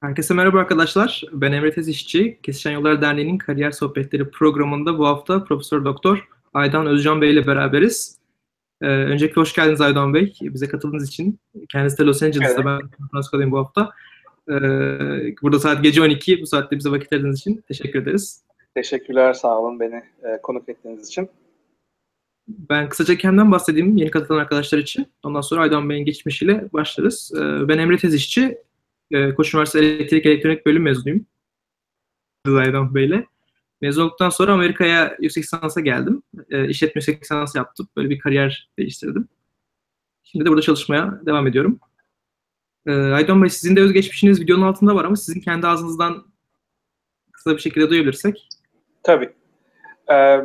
Herkese merhaba arkadaşlar. Ben Emre Tezişçi. Kesişen Yollar Derneği'nin Kariyer Sohbetleri programında bu hafta Profesör Doktor Aydan Özcan Bey ile beraberiz. Ee, öncelikle hoş geldiniz Aydan Bey. Bize katıldığınız için. Kendisi de Los Angeles'ta, evet. ben San Francisco'dayım bu hafta. Ee, burada saat gece 12. Bu saatte bize vakit ayırdığınız için teşekkür ederiz. Teşekkürler, sağ olun beni e, konuk ettiğiniz için. Ben kısaca kendimden bahsedeyim yeni katılan arkadaşlar için. Ondan sonra Aydan Bey'in geçmişiyle başlarız. Ee, ben Emre Tezişçi. Ee, Koç Üniversitesi Elektrik Elektronik Bölüm mezunuyum. Aydan Bey'le. Mezun olduktan sonra Amerika'ya yüksek lisansa geldim. E, işletme yüksek lisans yaptım. Böyle bir kariyer değiştirdim. Şimdi de burada çalışmaya devam ediyorum. E, Aydan Bey sizin de özgeçmişiniz videonun altında var ama sizin kendi ağzınızdan kısa bir şekilde duyabilirsek. Tabii. Ee,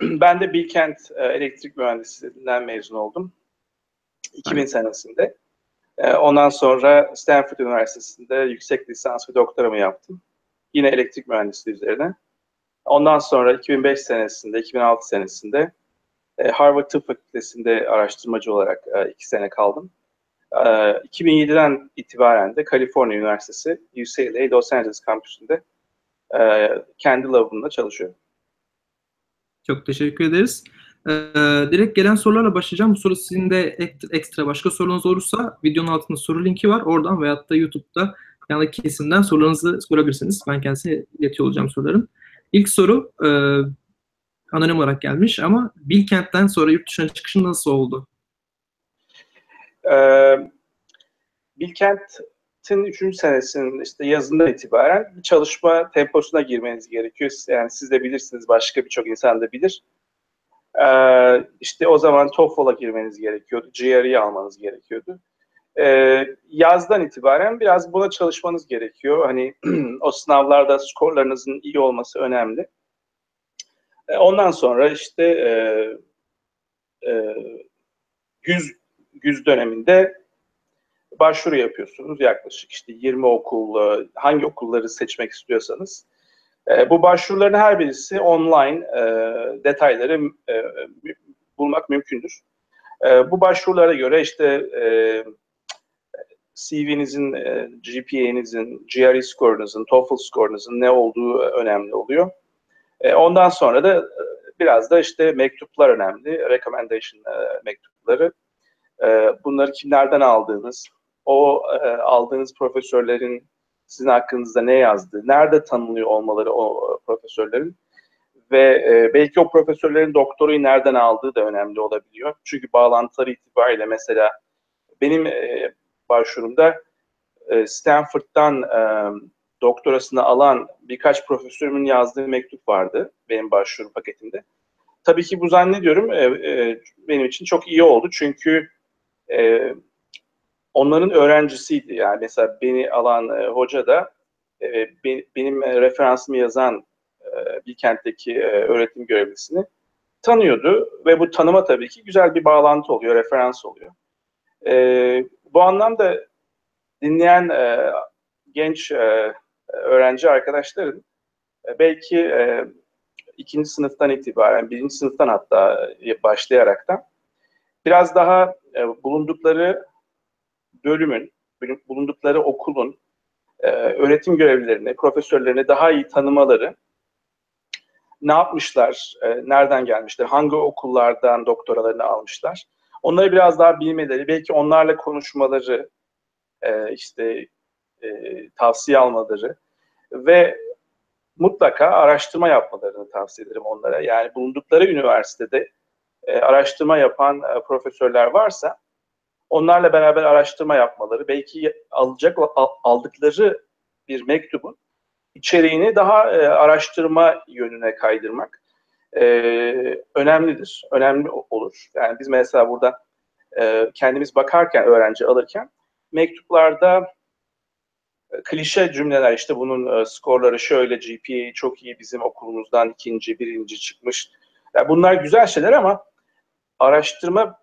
ben de Bilkent e, Elektrik Mühendisliğinden mezun oldum. 2000 evet. senesinde. Ee, ondan sonra Stanford Üniversitesi'nde yüksek lisans ve doktoramı yaptım. Yine elektrik mühendisliği üzerine. Ondan sonra 2005 senesinde, 2006 senesinde e, Harvard Tıp Fakültesi'nde araştırmacı olarak e, iki sene kaldım. 2007'den e, itibaren de Kaliforniya Üniversitesi UCLA Los Angeles kampüsünde kendi labımda çalışıyorum. Çok teşekkür ederiz. Ee, direkt gelen sorularla başlayacağım. Bu soru sizin de ekstra başka sorunuz olursa videonun altında soru linki var. Oradan veyahut da YouTube'da yanındaki kesimden sorularınızı sorabilirsiniz. Ben kendisine iletiyor olacağım soruların. İlk soru e, anonim olarak gelmiş ama Bilkent'ten sonra yurt dışına çıkışın nasıl oldu? Ee, Bilkent'in 3. senesinin işte yazından itibaren bir çalışma temposuna girmeniz gerekiyor. Yani siz de bilirsiniz, başka birçok insan da bilir. Ee, işte o zaman TOEFL'a girmeniz gerekiyordu, GRE'yi almanız gerekiyordu. Ee, yazdan itibaren biraz buna çalışmanız gerekiyor. Hani o sınavlarda skorlarınızın iyi olması önemli. Ee, ondan sonra işte e, e, yüz, yüz döneminde başvuru yapıyorsunuz. Yaklaşık işte 20 okul, e, hangi okulları seçmek istiyorsanız. E, bu başvuruların her birisi online e, detayları e, bulmak mümkündür. Bu başvurulara göre işte CV'nizin, GPA'nizin, GRE skorunuzun, TOEFL skorunuzun ne olduğu önemli oluyor. Ondan sonra da biraz da işte mektuplar önemli, recommendation mektupları. Bunları kimlerden aldığınız, o aldığınız profesörlerin sizin hakkınızda ne yazdığı, nerede tanınıyor olmaları o profesörlerin ve e, belki o profesörlerin doktorayı nereden aldığı da önemli olabiliyor. Çünkü bağlantıları itibariyle mesela benim e, başvurumda e, Stanford'dan e, doktorasını alan birkaç profesörümün yazdığı mektup vardı benim başvuru paketimde. Tabii ki bu zannediyorum e, e, benim için çok iyi oldu çünkü e, onların öğrencisiydi. Yani mesela beni alan e, hoca da e, be, benim referansımı yazan e, Bilkent'teki e, öğretim görevlisini tanıyordu ve bu tanıma tabii ki güzel bir bağlantı oluyor, referans oluyor. E, bu anlamda dinleyen e, genç e, öğrenci arkadaşların e, belki e, ikinci sınıftan itibaren, birinci sınıftan hatta e, başlayaraktan biraz daha e, bulundukları bölümün, bulundukları okulun e, öğretim görevlilerini, profesörlerini daha iyi tanımaları, ne yapmışlar, e, nereden gelmişler, hangi okullardan doktoralarını almışlar, onları biraz daha bilmeleri, belki onlarla konuşmaları, e, işte e, tavsiye almaları ve mutlaka araştırma yapmalarını tavsiye ederim onlara. Yani bulundukları üniversitede e, araştırma yapan e, profesörler varsa onlarla beraber araştırma yapmaları, belki alacak aldıkları bir mektubun içeriğini daha e, araştırma yönüne kaydırmak e, önemlidir, önemli olur. Yani biz mesela burada e, kendimiz bakarken, öğrenci alırken mektuplarda e, klişe cümleler işte bunun e, skorları şöyle, GPA çok iyi bizim okulumuzdan ikinci, birinci çıkmış. Yani bunlar güzel şeyler ama araştırma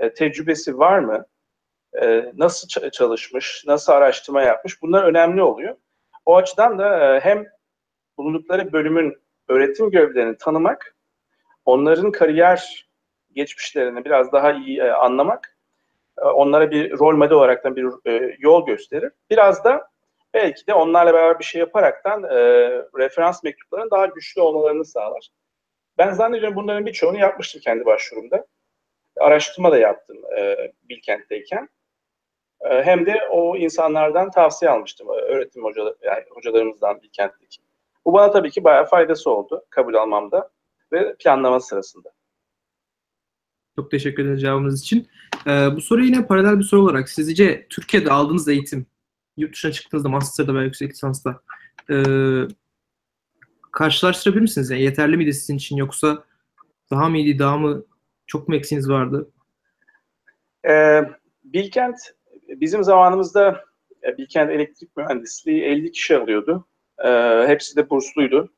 e, tecrübesi var mı? E, nasıl çalışmış, nasıl araştırma yapmış? Bunlar önemli oluyor. O açıdan da e, hem bulundukları bölümün öğretim görevlerini tanımak, onların kariyer geçmişlerini biraz daha iyi anlamak, onlara bir rol model olarak bir yol gösterir. Biraz da belki de onlarla beraber bir şey yaparaktan referans mektuplarının daha güçlü olmalarını sağlar. Ben zannediyorum bunların birçoğunu yapmıştım kendi başvurumda. Araştırma da yaptım e, Bilkent'teyken. E, hem de o insanlardan tavsiye almıştım. E, öğretim hocalar, yani hocalarımızdan Bilkent'teki. Bu bana tabii ki bayağı faydası oldu kabul almamda ve planlama sırasında. Çok teşekkür ederiz cevabınız için. Ee, bu soru yine paralel bir soru olarak sizce Türkiye'de aldığınız eğitim, yurt dışına çıktığınızda, master'da veya yüksek lisansta e, karşılaştırabilir misiniz? Yani yeterli miydi sizin için yoksa daha mı iyiydi, daha mı çok mu eksiğiniz vardı? Ee, Bilkent bizim zamanımızda e, Bilkent Elektrik Mühendisliği 50 kişi alıyordu. Ee, hepsi de bursluydu.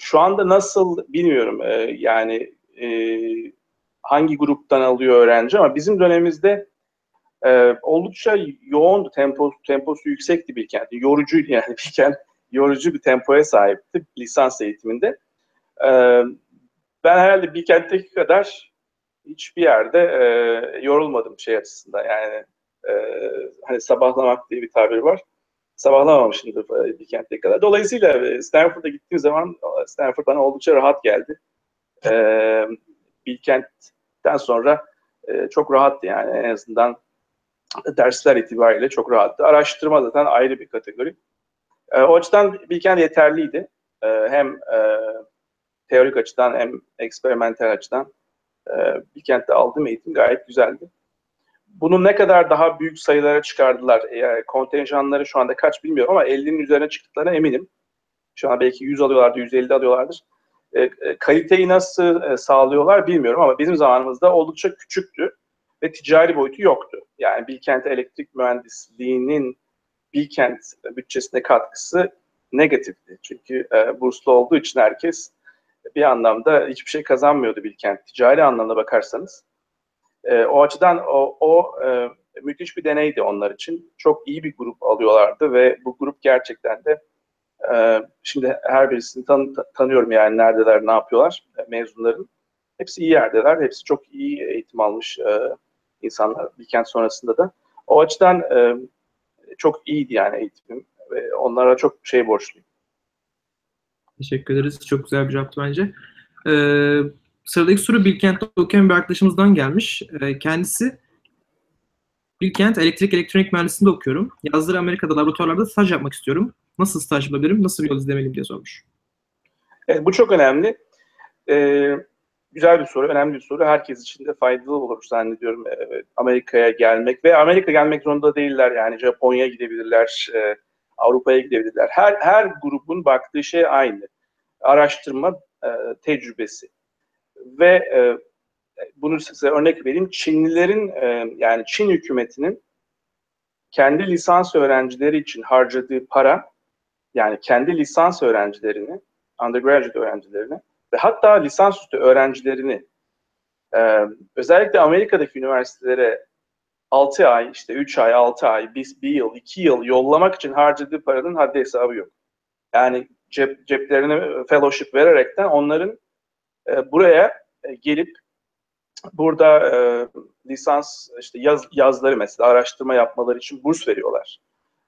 Şu anda nasıl bilmiyorum. Ee, yani e, hangi gruptan alıyor öğrenci ama bizim dönemimizde e, oldukça yoğundu. Tempo, temposu yüksekti Bilkent. Yorucuydu yani Bilkent. Yorucu bir tempoya sahipti lisans eğitiminde. E, ben herhalde Bilkent'teki kadar hiçbir yerde e, yorulmadım şey açısından. Yani e, hani sabahlamak diye bir tabir var. Sabahlamamışımdır e, Bilkent'teki kadar. Dolayısıyla e, Stanford'a gittiğim zaman Stanford bana oldukça rahat geldi. E, Bilkent'ten sonra e, çok rahattı yani en azından dersler itibariyle çok rahattı. Araştırma zaten ayrı bir kategori. E, o açıdan Bilkent yeterliydi. E, hem e, teorik açıdan hem eksperimental açıdan e, Bilkent'te aldığım eğitim gayet güzeldi. Bunu ne kadar daha büyük sayılara çıkardılar. Yani kontenjanları şu anda kaç bilmiyorum ama 50'nin üzerine çıktıklarına eminim. Şu an belki 100 alıyorlardı, 150 alıyorlardır. E, e, kaliteyi nasıl e, sağlıyorlar bilmiyorum ama bizim zamanımızda oldukça küçüktü ve ticari boyutu yoktu. Yani Bilkent Elektrik Mühendisliği'nin Bilkent bütçesine katkısı negatifti. Çünkü e, burslu olduğu için herkes bir anlamda hiçbir şey kazanmıyordu Bilkent. Ticari anlamda bakarsanız. E, o açıdan o, o e, müthiş bir deneydi onlar için. Çok iyi bir grup alıyorlardı ve bu grup gerçekten de e, şimdi her birisini tan tanıyorum yani neredeler, ne yapıyorlar e, mezunların. Hepsi iyi yerdeler, hepsi çok iyi eğitim almış e, insanlar Bilkent sonrasında da. O açıdan e, çok iyiydi yani eğitimim ve onlara çok şey borçluyum. Teşekkür ederiz. Çok güzel bir cevaptı bence. Ee, sıradaki soru Bilkent'te okuyan bir arkadaşımızdan gelmiş. Ee, kendisi Bilkent Elektrik Elektronik Mühendisliğinde okuyorum. Yazları Amerika'da laboratuvarlarda staj yapmak istiyorum. Nasıl staj yapabilirim? Nasıl bir yol izlemeliyim diye sormuş. Evet, bu çok önemli. Ee, güzel bir soru, önemli bir soru. Herkes için de faydalı olur zannediyorum ee, Amerika'ya gelmek. Ve Amerika gelmek zorunda değiller yani. Japonya'ya gidebilirler, e, Avrupa'ya gidebilirler. Her, her grubun baktığı şey aynı. Araştırma e, tecrübesi. Ve e, bunu size örnek vereyim. Çinlilerin e, yani Çin hükümetinin kendi lisans öğrencileri için harcadığı para yani kendi lisans öğrencilerini, undergraduate öğrencilerini ve hatta lisansüstü öğrencilerini e, özellikle Amerika'daki üniversitelere 6 ay, işte 3 ay, 6 ay, 1, 1 yıl, 2 yıl yollamak için harcadığı paranın haddi hesabı yok. Yani cep, ceplerine fellowship vererekten onların e, buraya e, gelip burada e, lisans işte yaz, yazları mesela araştırma yapmaları için burs veriyorlar.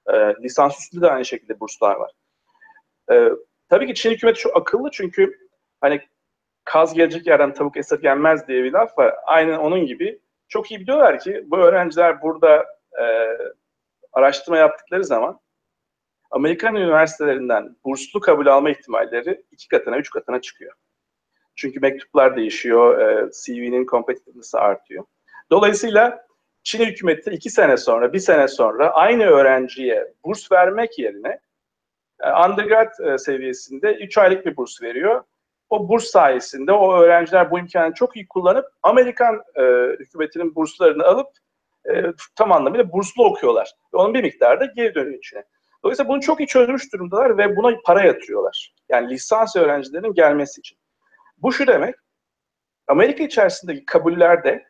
E, lisansüstü de aynı şekilde burslar var. E, tabii ki Çin hükümeti çok akıllı çünkü hani kaz gelecek yerden tavuk esir gelmez diye bir laf var. Aynen onun gibi çok iyi biliyorlar ki bu öğrenciler burada e, araştırma yaptıkları zaman Amerikan üniversitelerinden burslu kabul alma ihtimalleri iki katına, üç katına çıkıyor. Çünkü mektuplar değişiyor, e, CV'nin competitiveness'ı artıyor. Dolayısıyla Çin hükümeti iki sene sonra, bir sene sonra aynı öğrenciye burs vermek yerine e, undergrad e, seviyesinde 3 aylık bir burs veriyor. O burs sayesinde o öğrenciler bu imkanı çok iyi kullanıp Amerikan e, hükümetinin burslarını alıp e, tam anlamıyla burslu okuyorlar. Ve onun bir miktarı da geri dönüyor içine. Dolayısıyla bunu çok iyi çözmüş durumdalar ve buna para yatırıyorlar. Yani lisans öğrencilerinin gelmesi için. Bu şu demek, Amerika içerisindeki kabullerde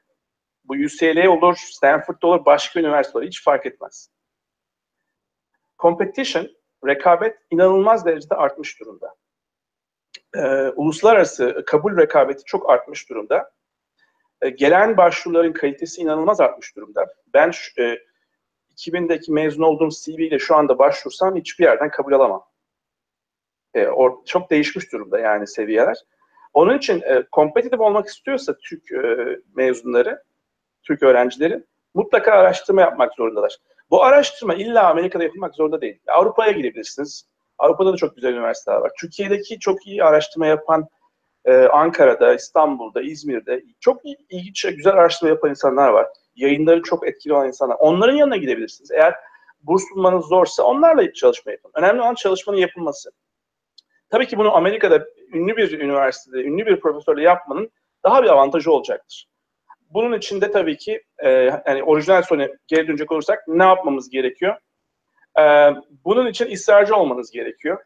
bu UCLA olur, Stanford'da olur, başka üniversite olur, hiç fark etmez. Competition, rekabet inanılmaz derecede artmış durumda. Ee, uluslararası kabul rekabeti çok artmış durumda. Ee, gelen başvuruların kalitesi inanılmaz artmış durumda. Ben e, 2000'deki mezun olduğum CV ile şu anda başvursam hiçbir yerden kabul alamam. E, or, çok değişmiş durumda yani seviyeler. Onun için e, kompetitif olmak istiyorsa Türk e, mezunları, Türk öğrencileri mutlaka araştırma yapmak zorundalar. Bu araştırma illa Amerika'da yapılmak zorunda değil. Avrupa'ya gidebilirsiniz. Avrupa'da da çok güzel üniversiteler var. Türkiye'deki çok iyi araştırma yapan e, Ankara'da, İstanbul'da, İzmir'de çok iyi, ilginç, güzel araştırma yapan insanlar var. Yayınları çok etkili olan insanlar. Onların yanına gidebilirsiniz. Eğer burs bulmanız zorsa onlarla çalışma yapın. Önemli olan çalışmanın yapılması. Tabii ki bunu Amerika'da ünlü bir üniversitede, ünlü bir profesörle yapmanın daha bir avantajı olacaktır. Bunun için de tabii ki e, yani orijinal soruya geri dönecek olursak ne yapmamız gerekiyor? E, bunun için ısrarcı olmanız gerekiyor.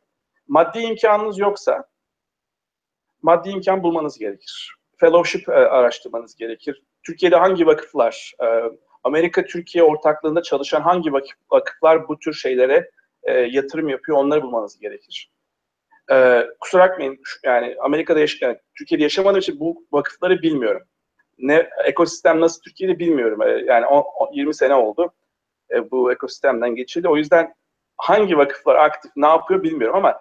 Maddi imkanınız yoksa maddi imkan bulmanız gerekir. Fellowship e, araştırmanız gerekir. Türkiye'de hangi vakıflar, e, Amerika-Türkiye ortaklığında çalışan hangi vakıflar bu tür şeylere e, yatırım yapıyor onları bulmanız gerekir. Kusura bakmayın yani Amerika'da yaş yani Türkiye'de yaşamadığım için bu vakıfları bilmiyorum. Ne ekosistem nasıl Türkiye'de bilmiyorum. Yani 10, 20 sene oldu e, bu ekosistemden geçildi. O yüzden hangi vakıflar aktif ne yapıyor bilmiyorum ama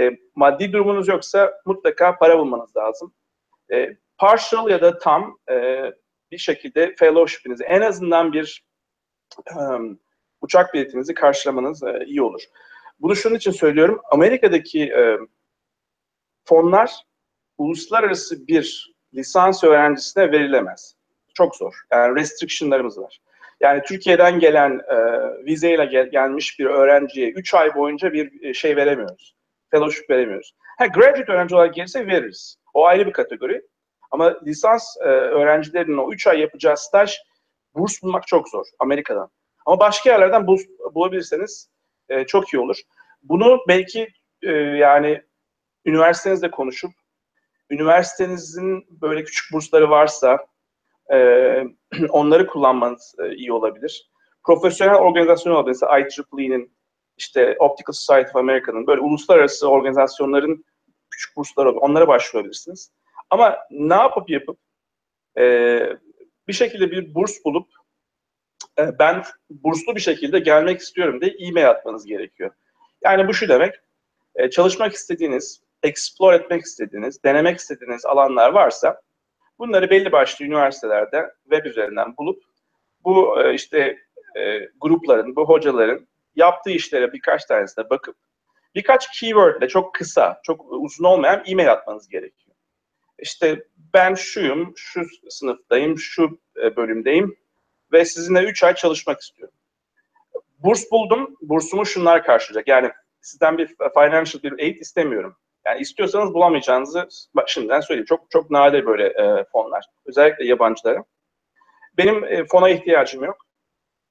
e, maddi durumunuz yoksa mutlaka para bulmanız lazım. E, partial ya da tam e, bir şekilde fellowship'inizi en azından bir um, uçak biletinizi karşılamanız e, iyi olur. Bunu şunun için söylüyorum. Amerika'daki e, fonlar uluslararası bir lisans öğrencisine verilemez. Çok zor. Yani restrictionlarımız var. Yani Türkiye'den gelen e, vizeyle gel, gelmiş bir öğrenciye 3 ay boyunca bir e, şey veremiyoruz. Fellowship veremiyoruz. Ha, graduate öğrenci olarak gelirse veririz. O ayrı bir kategori. Ama lisans e, öğrencilerinin o 3 ay yapacağı staj burs bulmak çok zor Amerika'dan. Ama başka yerlerden burs bulabilirseniz e, çok iyi olur. Bunu belki e, yani üniversitenizle konuşup üniversitenizin böyle küçük bursları varsa e, onları kullanmanız e, iyi olabilir. Profesyonel organizasyon olabilir. Mesela IEEE'nin işte Optical Society of America'nın böyle uluslararası organizasyonların küçük bursları olabilir. Onlara başvurabilirsiniz. Ama ne yapıp yapıp e, bir şekilde bir burs bulup e, ben burslu bir şekilde gelmek istiyorum diye e-mail atmanız gerekiyor. Yani bu şu demek, çalışmak istediğiniz, explore etmek istediğiniz, denemek istediğiniz alanlar varsa bunları belli başlı üniversitelerde web üzerinden bulup bu e, işte e, grupların, bu hocaların yaptığı işlere birkaç tanesine bakıp birkaç keyword ile çok kısa, çok uzun olmayan e-mail atmanız gerekiyor. İşte ben şuyum, şu sınıftayım, şu e, bölümdeyim ve sizinle 3 ay çalışmak istiyorum. Burs buldum, bursumu şunlar karşılayacak. Yani sizden bir financial bir aid istemiyorum. Yani istiyorsanız bulamayacağınızı şimdiden söyleyeyim. Çok çok nadir böyle e, fonlar. Özellikle yabancılara. Benim e, fona ihtiyacım yok.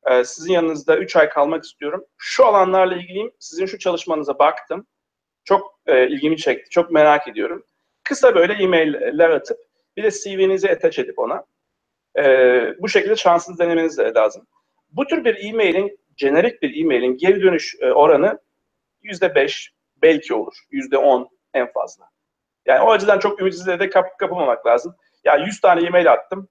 E, sizin yanınızda 3 ay kalmak istiyorum. Şu alanlarla ilgiliyim. Sizin şu çalışmanıza baktım. Çok e, ilgimi çekti. Çok merak ediyorum. Kısa böyle e-mailler atıp bir de CV'nizi attach edip ona. E, bu şekilde şansınızı denemeniz lazım. Bu tür bir e-mailin, jenerik bir e-mailin geri dönüş e, oranı %5 belki olur. %10 en fazla. Yani o açıdan çok ümitsizliğe de kap kapılmamak lazım. Ya 100 tane e-mail attım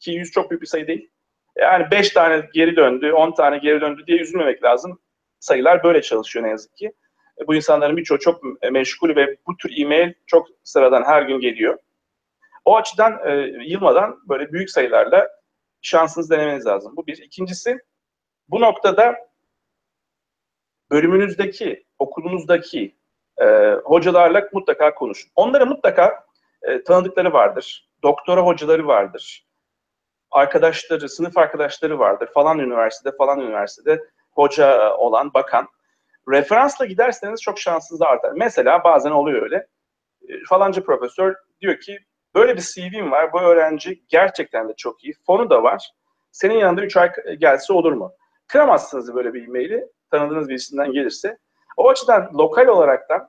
ki 100 çok büyük bir sayı değil. Yani 5 tane geri döndü, 10 tane geri döndü diye üzülmemek lazım. Sayılar böyle çalışıyor ne yazık ki. E, bu insanların birçoğu çok meşgul ve bu tür e-mail çok sıradan her gün geliyor. O açıdan e, yılmadan böyle büyük sayılarla şansınızı denemeniz lazım. Bu bir. İkincisi bu noktada bölümünüzdeki, okulunuzdaki e, hocalarla mutlaka konuşun. Onlara mutlaka e, tanıdıkları vardır. Doktora hocaları vardır. Arkadaşları, sınıf arkadaşları vardır. Falan üniversitede, falan üniversitede hoca olan, bakan. Referansla giderseniz çok şansınız artar. Mesela bazen oluyor öyle. E, falanca profesör diyor ki böyle bir CV'm var. Bu öğrenci gerçekten de çok iyi. Fonu da var. Senin yanında 3 ay gelse olur mu? Kıramazsınız böyle bir e-maili. Tanıdığınız birisinden gelirse. O açıdan lokal olarak da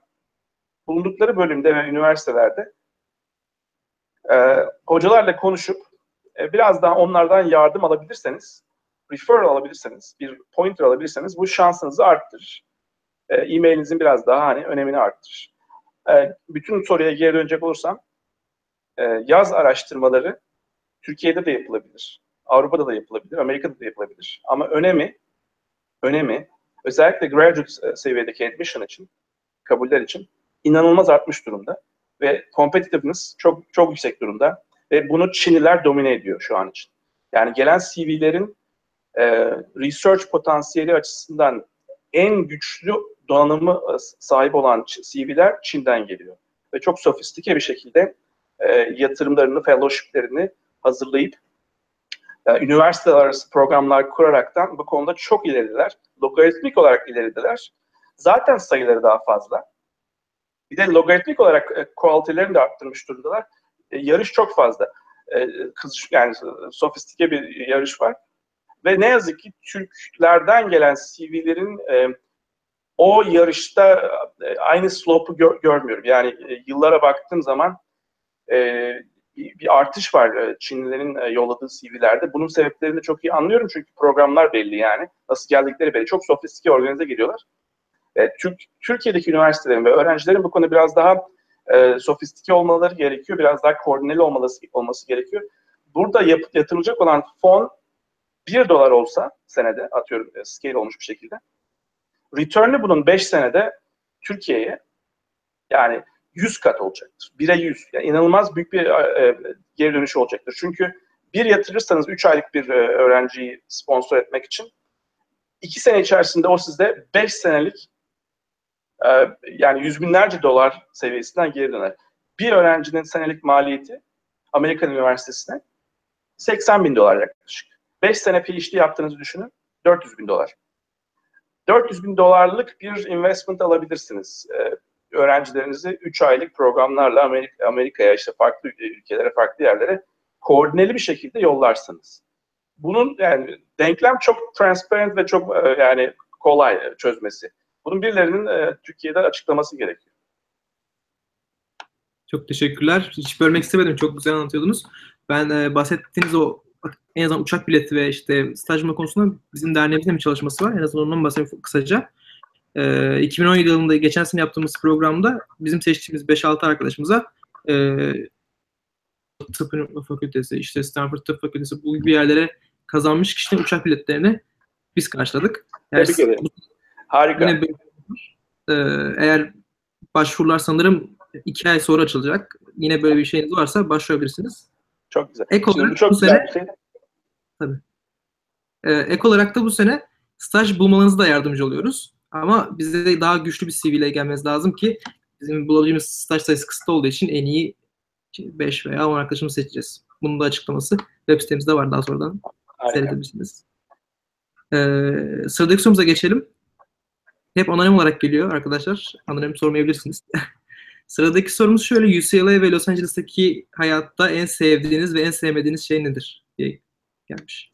bulundukları bölümde ve üniversitelerde e, hocalarla konuşup e, biraz daha onlardan yardım alabilirseniz, referral alabilirseniz, bir pointer alabilirseniz bu şansınızı arttırır. E, e-mailinizin biraz daha hani önemini arttırır. E, bütün soruya geri dönecek olursam, e, yaz araştırmaları Türkiye'de de yapılabilir. Avrupa'da da yapılabilir, Amerika'da da yapılabilir. Ama önemi önemi özellikle graduate seviyedeki admission için, kabuller için inanılmaz artmış durumda ve competitiveness çok çok yüksek durumda ve bunu Çinliler domine ediyor şu an için. Yani gelen CV'lerin e, research potansiyeli açısından en güçlü donanımı e, sahip olan CV'ler Çin'den geliyor. Ve çok sofistike bir şekilde e, yatırımlarını, fellowshiplerini hazırlayıp e, üniversiteler arası programlar kuraraktan bu konuda çok ileridiler. Logaritmik olarak ileridiler. Zaten sayıları daha fazla. Bir de logaritmik olarak e, kualitelerini de arttırmış durumdalar. E, yarış çok fazla. E, kız, yani sofistike bir yarış var. Ve ne yazık ki Türklerden gelen CV'lerin e, o yarışta e, aynı slope'u gör, görmüyorum. Yani e, yıllara baktığım zaman e, bir, bir artış var e, Çinlilerin e, yolladığı CV'lerde. Bunun sebeplerini de çok iyi anlıyorum çünkü programlar belli yani. Nasıl geldikleri belli. Çok sofistike organize geliyorlar. Türk, Türkiye'deki üniversitelerin ve öğrencilerin bu konuda biraz daha e, sofistike olmaları gerekiyor. Biraz daha koordineli olması, olması gerekiyor. Burada yap, yatırılacak olan fon 1 dolar olsa senede atıyorum e, scale olmuş bir şekilde. Return'ü bunun 5 senede Türkiye'ye yani 100 kat olacaktır. 1'e 100. Yani inanılmaz büyük bir e, geri dönüş olacaktır. Çünkü bir yatırırsanız 3 aylık bir e, öğrenciyi sponsor etmek için 2 sene içerisinde o sizde 5 senelik e, yani yüz binlerce dolar seviyesinden geri döner. Bir öğrencinin senelik maliyeti Amerikan Üniversitesi'ne 80 bin dolar yaklaşık. 5 sene PhD yaptığınızı düşünün. 400 bin dolar. 400 bin dolarlık bir investment alabilirsiniz. Ee, öğrencilerinizi 3 aylık programlarla Amerika, Amerika'ya işte farklı ülkelere, farklı yerlere koordineli bir şekilde yollarsınız. Bunun yani denklem çok transparent ve çok e, yani kolay çözmesi. Bunun birilerinin e, Türkiye'de açıklaması gerekiyor. Çok teşekkürler. Hiç bölmek istemedim. Çok güzel anlatıyordunuz. Ben e, bahsettiğiniz o en azından uçak bileti ve işte staj konusunda bizim derneğimizde bir çalışması var. En azından ondan bahsedeyim kısaca. E, 2017 yılında geçen sene yaptığımız programda bizim seçtiğimiz 5-6 arkadaşımıza e, tıp fakültesi, işte Stanford Tıp Fakültesi bu gibi yerlere kazanmış kişilerin uçak biletlerini biz karşıladık. Yani Tebrik ederim. Harika. Yine e, eğer başvurular sanırım iki ay sonra açılacak. Yine böyle bir şeyiniz varsa başvurabilirsiniz. Çok güzel. Ek olarak çok bu güzel sene, şey. Tabii. Ee, ek olarak da bu sene staj bulmanızı da yardımcı oluyoruz. Ama bize daha güçlü bir CV ile gelmeniz lazım ki bizim bulabileceğimiz staj sayısı kısıtlı olduğu için en iyi 5 veya 10 arkadaşımızı seçeceğiz. Bunun da açıklaması web sitemizde var daha sonradan Aynen. seyredebilirsiniz. Ee, sıradaki sorumuza geçelim. Hep anonim olarak geliyor arkadaşlar. Anonim sormayabilirsiniz. Sıradaki sorumuz şöyle. UCLA ve Los Angeles'taki hayatta en sevdiğiniz ve en sevmediğiniz şey nedir? diye gelmiş.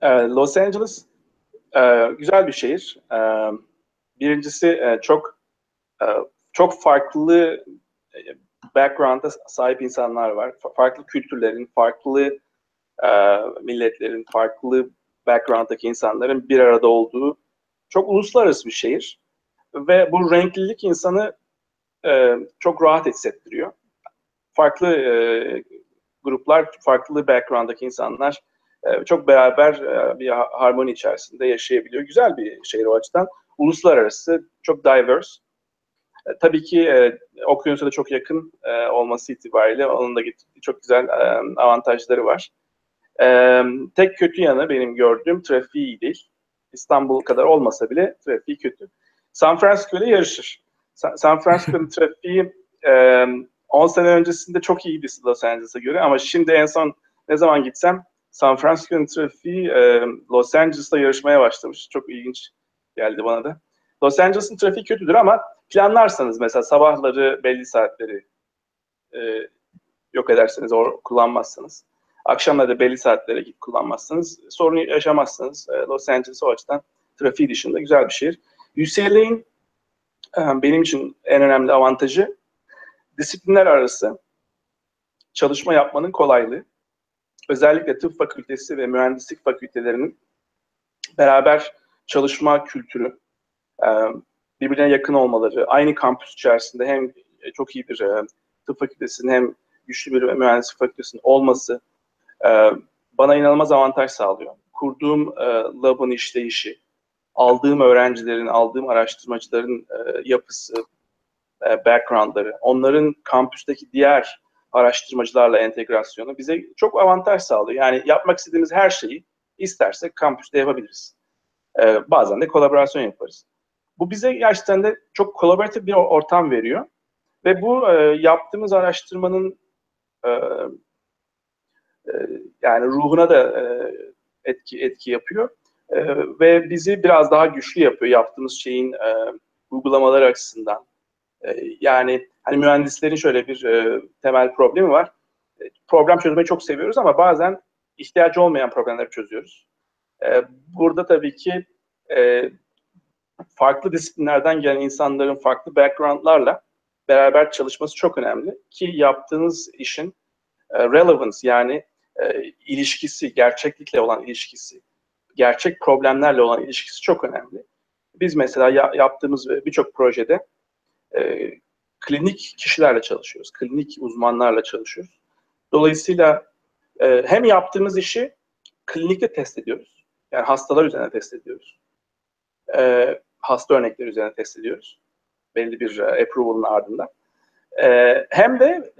Ee, Los Angeles e, güzel bir şehir. E, birincisi e, çok çok farklı background'a sahip insanlar var. Farklı kültürlerin, farklı milletlerin, farklı background'daki insanların bir arada olduğu çok uluslararası bir şehir. Ve bu renklilik insanı e, çok rahat hissettiriyor. Farklı e, gruplar, farklı background'daki insanlar e, çok beraber e, bir harmoni içerisinde yaşayabiliyor. Güzel bir şehir o açıdan. Uluslararası, çok diverse. E, tabii ki e, okyanusa da çok yakın e, olması itibariyle onun da çok güzel e, avantajları var. E, tek kötü yanı benim gördüğüm trafiği iyi değil. İstanbul kadar olmasa bile trafiği kötü. San Francisco ile yarışır. San Francisco'nun trafiği e, 10 sene öncesinde çok iyiydi Los Angeles'a göre ama şimdi en son ne zaman gitsem San Francisco'nun trafiği e, Los Angeles'la yarışmaya başlamış. Çok ilginç geldi bana da. Los Angeles'ın trafiği kötüdür ama planlarsanız mesela sabahları belli saatleri e, yok ederseniz, or kullanmazsanız, akşamları da belli saatlere git kullanmazsanız sorun yaşamazsınız. E, Los Angeles o açıdan trafiği dışında güzel bir şehir. UCLA'in e, benim için en önemli avantajı disiplinler arası çalışma yapmanın kolaylığı. Özellikle tıp fakültesi ve mühendislik fakültelerinin beraber çalışma kültürü, e, birbirine yakın olmaları, aynı kampüs içerisinde hem çok iyi bir e, tıp fakültesinin hem güçlü bir mühendislik fakültesinin olması bana inanılmaz avantaj sağlıyor. Kurduğum labın işleyişi, aldığım öğrencilerin, aldığım araştırmacıların e, yapısı, e, backgroundları, onların kampüsteki diğer araştırmacılarla entegrasyonu bize çok avantaj sağlıyor. Yani yapmak istediğimiz her şeyi istersek kampüste yapabiliriz. E, bazen de kolaborasyon yaparız. Bu bize gerçekten de çok kolaboratif bir ortam veriyor. Ve bu e, yaptığımız araştırmanın e, e, yani ruhuna da e, etki etki yapıyor. E, ve bizi biraz daha güçlü yapıyor yaptığımız şeyin e, uygulamaları açısından. E, yani hani mühendislerin şöyle bir e, temel problemi var. E, problem çözmeyi çok seviyoruz ama bazen ihtiyacı olmayan problemleri çözüyoruz. E, burada tabii ki e, farklı disiplinlerden gelen insanların farklı backgroundlarla beraber çalışması çok önemli ki yaptığınız işin e, relevance yani e, ilişkisi, gerçeklikle olan ilişkisi, gerçek problemlerle olan ilişkisi çok önemli. Biz mesela ya, yaptığımız birçok projede e, klinik kişilerle çalışıyoruz, klinik uzmanlarla çalışıyoruz. Dolayısıyla e, hem yaptığımız işi klinikte test ediyoruz, yani hastalar üzerine test ediyoruz. E, hasta örnekleri üzerine test ediyoruz. Belli bir e, approval'ın ardından. E, hem de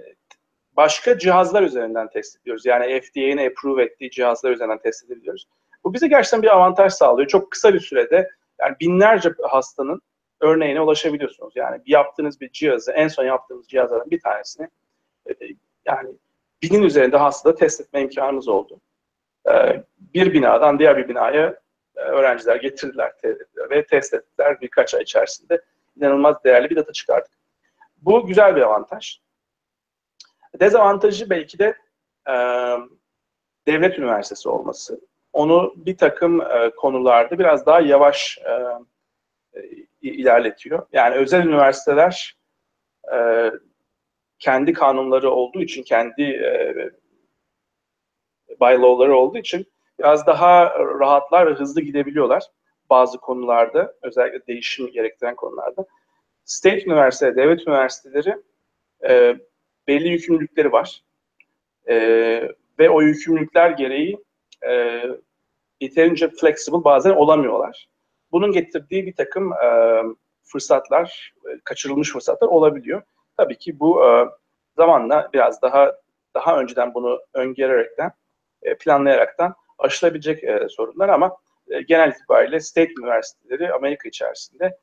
başka cihazlar üzerinden test ediyoruz. Yani FDA'nin approve ettiği cihazlar üzerinden test edebiliyoruz. Bu bize gerçekten bir avantaj sağlıyor. Çok kısa bir sürede yani binlerce hastanın örneğine ulaşabiliyorsunuz. Yani yaptığınız bir cihazı, en son yaptığımız cihazlardan bir tanesini e, yani binin üzerinde hastada test etme imkanımız oldu. E, bir binadan diğer bir binaya e, öğrenciler getirdiler ve test ettiler birkaç ay içerisinde. inanılmaz değerli bir data çıkardık. Bu güzel bir avantaj. Dezavantajı belki de devlet üniversitesi olması. Onu bir takım konularda biraz daha yavaş ilerletiyor. Yani özel üniversiteler e, kendi kanunları olduğu için, kendi e, bylaw'ları olduğu için biraz daha rahatlar ve hızlı gidebiliyorlar bazı konularda, özellikle değişim gerektiren konularda. State üniversiteleri, devlet üniversiteleri e, belli yükümlülükleri var. E, ve o yükümlülükler gereği e, yeterince flexible bazen olamıyorlar. Bunun getirdiği bir takım e, fırsatlar, e, kaçırılmış fırsatlar olabiliyor. Tabii ki bu e, zamanla biraz daha daha önceden bunu öngörerekten, e, planlayaraktan aşılabilecek e, sorunlar ama e, genel itibariyle state üniversiteleri Amerika içerisinde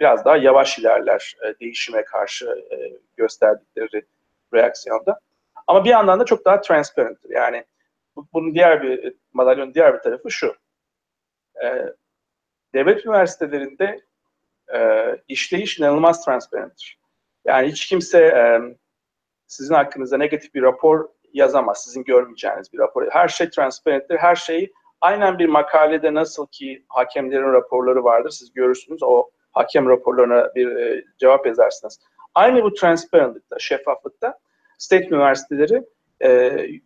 biraz daha yavaş ilerler e, değişime karşı e, gösterdikleri reaksiyonda. Ama bir yandan da çok daha transparent. Yani bunun diğer bir madalyonun diğer bir tarafı şu. E, devlet üniversitelerinde e, işleyiş inanılmaz transparenttir. Yani hiç kimse e, sizin hakkınızda negatif bir rapor yazamaz. Sizin görmeyeceğiniz bir rapor. Her şey transparenttir. Her şey aynen bir makalede nasıl ki hakemlerin raporları vardır. Siz görürsünüz. O hakem raporlarına bir e, cevap yazarsınız. Aynı bu transparentlıkta, şeffaflıkta state üniversiteleri e,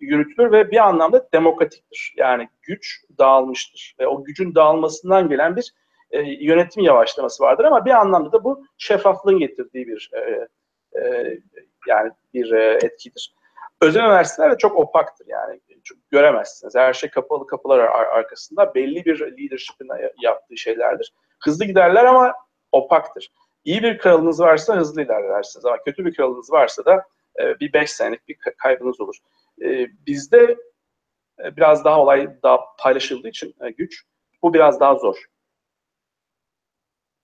yürütülür ve bir anlamda demokratiktir. Yani güç dağılmıştır ve o gücün dağılmasından gelen bir e, yönetim yavaşlaması vardır ama bir anlamda da bu şeffaflığın getirdiği bir e, e, yani bir e, etkidir. Özel üniversiteler de çok opaktır yani çok göremezsiniz. Her şey kapalı kapılar ar- arkasında belli bir leadership'in yaptığı şeylerdir. Hızlı giderler ama opaktır. İyi bir kralınız varsa hızlı ilerlersiniz ama kötü bir kralınız varsa da e, bir 5 senelik bir kaybınız olur. E, bizde e, biraz daha olay daha paylaşıldığı için e, güç bu biraz daha zor.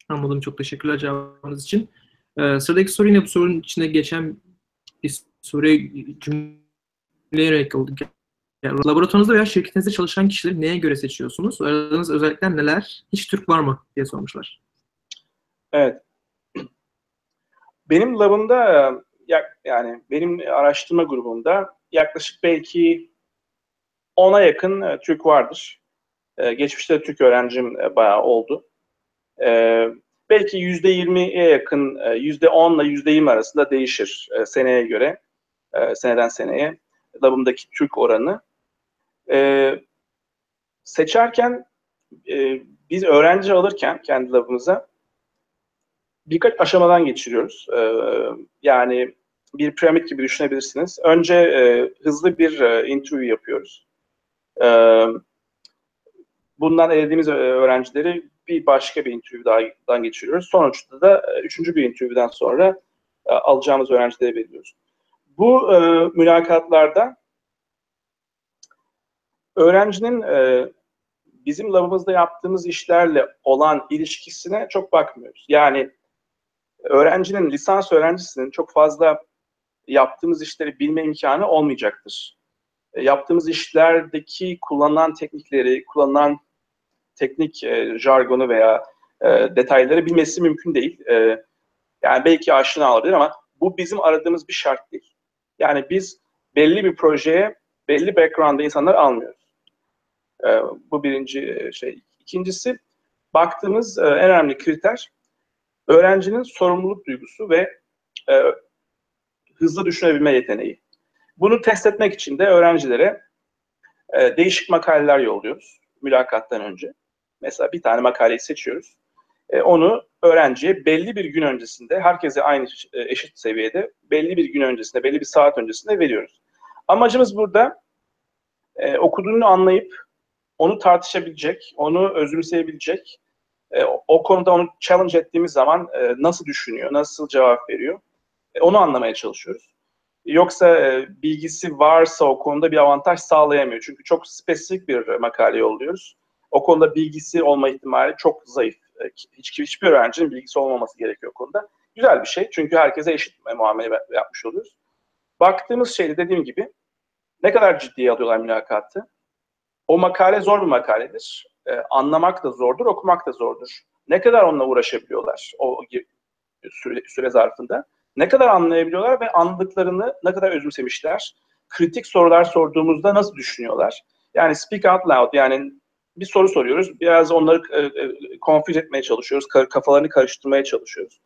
Anladım. Çok teşekkürler cevabınız için. Ee, sıradaki soru yine bu sorunun içinde geçen bir soruya cümleyerek oldu. Yani laboratuvarınızda veya şirketinizde çalışan kişileri neye göre seçiyorsunuz? Aradığınız özellikler neler? Hiç Türk var mı diye sormuşlar. Evet. Benim labımda yani benim araştırma grubumda yaklaşık belki ona yakın e, Türk vardır. Ee, geçmişte Türk öğrencim e, bayağı oldu. Belki yüzde yirmiye yakın, e, yüzde onla yüzde yirmi arasında değişir seneye göre, seneden seneye labımdaki Türk oranı. Seçerken biz öğrenci alırken kendi labımıza birkaç aşamadan geçiriyoruz. Yani bir piramit gibi düşünebilirsiniz. Önce e, hızlı bir e, interview yapıyoruz. E, bundan elediğimiz öğrencileri bir başka bir interview'dan geçiriyoruz. Sonuçta da üçüncü bir interview'den sonra alacağımız öğrencilere veriyoruz. Bu e, mülakatlarda öğrencinin e, bizim labımızda yaptığımız işlerle olan ilişkisine çok bakmıyoruz. Yani öğrencinin, lisans öğrencisinin çok fazla yaptığımız işleri bilme imkanı olmayacaktır. E, yaptığımız işlerdeki kullanılan teknikleri, kullanılan teknik e, jargonu veya e, detayları bilmesi mümkün değil. E, yani belki aşina olabilir ama bu bizim aradığımız bir şart değil. Yani biz belli bir projeye belli background'da insanlar almıyoruz. E, bu birinci şey. İkincisi baktığımız e, en önemli kriter öğrencinin sorumluluk duygusu ve e, hızlı düşünebilme yeteneği. Bunu test etmek için de öğrencilere e, değişik makaleler yolluyoruz mülakattan önce. Mesela bir tane makaleyi seçiyoruz. E, onu öğrenciye belli bir gün öncesinde, herkese aynı e, eşit seviyede, belli bir gün öncesinde, belli bir saat öncesinde veriyoruz. Amacımız burada e, okuduğunu anlayıp onu tartışabilecek, onu özümseyebilecek, e, o konuda onu challenge ettiğimiz zaman e, nasıl düşünüyor, nasıl cevap veriyor, onu anlamaya çalışıyoruz. Yoksa e, bilgisi varsa o konuda bir avantaj sağlayamıyor. Çünkü çok spesifik bir makale yolluyoruz. O konuda bilgisi olma ihtimali çok zayıf. E, hiç, hiçbir öğrencinin bilgisi olmaması gerekiyor konuda. Güzel bir şey çünkü herkese eşit muamele yapmış oluyoruz. Baktığımız şeyde dediğim gibi ne kadar ciddiye alıyorlar mülakatı. O makale zor bir makaledir. Anlamak da zordur, okumak da zordur. Ne kadar onunla uğraşabiliyorlar o süre, süre zarfında. Ne kadar anlayabiliyorlar ve anladıklarını ne kadar özümsemişler. Kritik sorular sorduğumuzda nasıl düşünüyorlar? Yani speak out loud yani bir soru soruyoruz. Biraz onları e, e, confuse etmeye çalışıyoruz. Kafalarını karıştırmaya çalışıyoruz.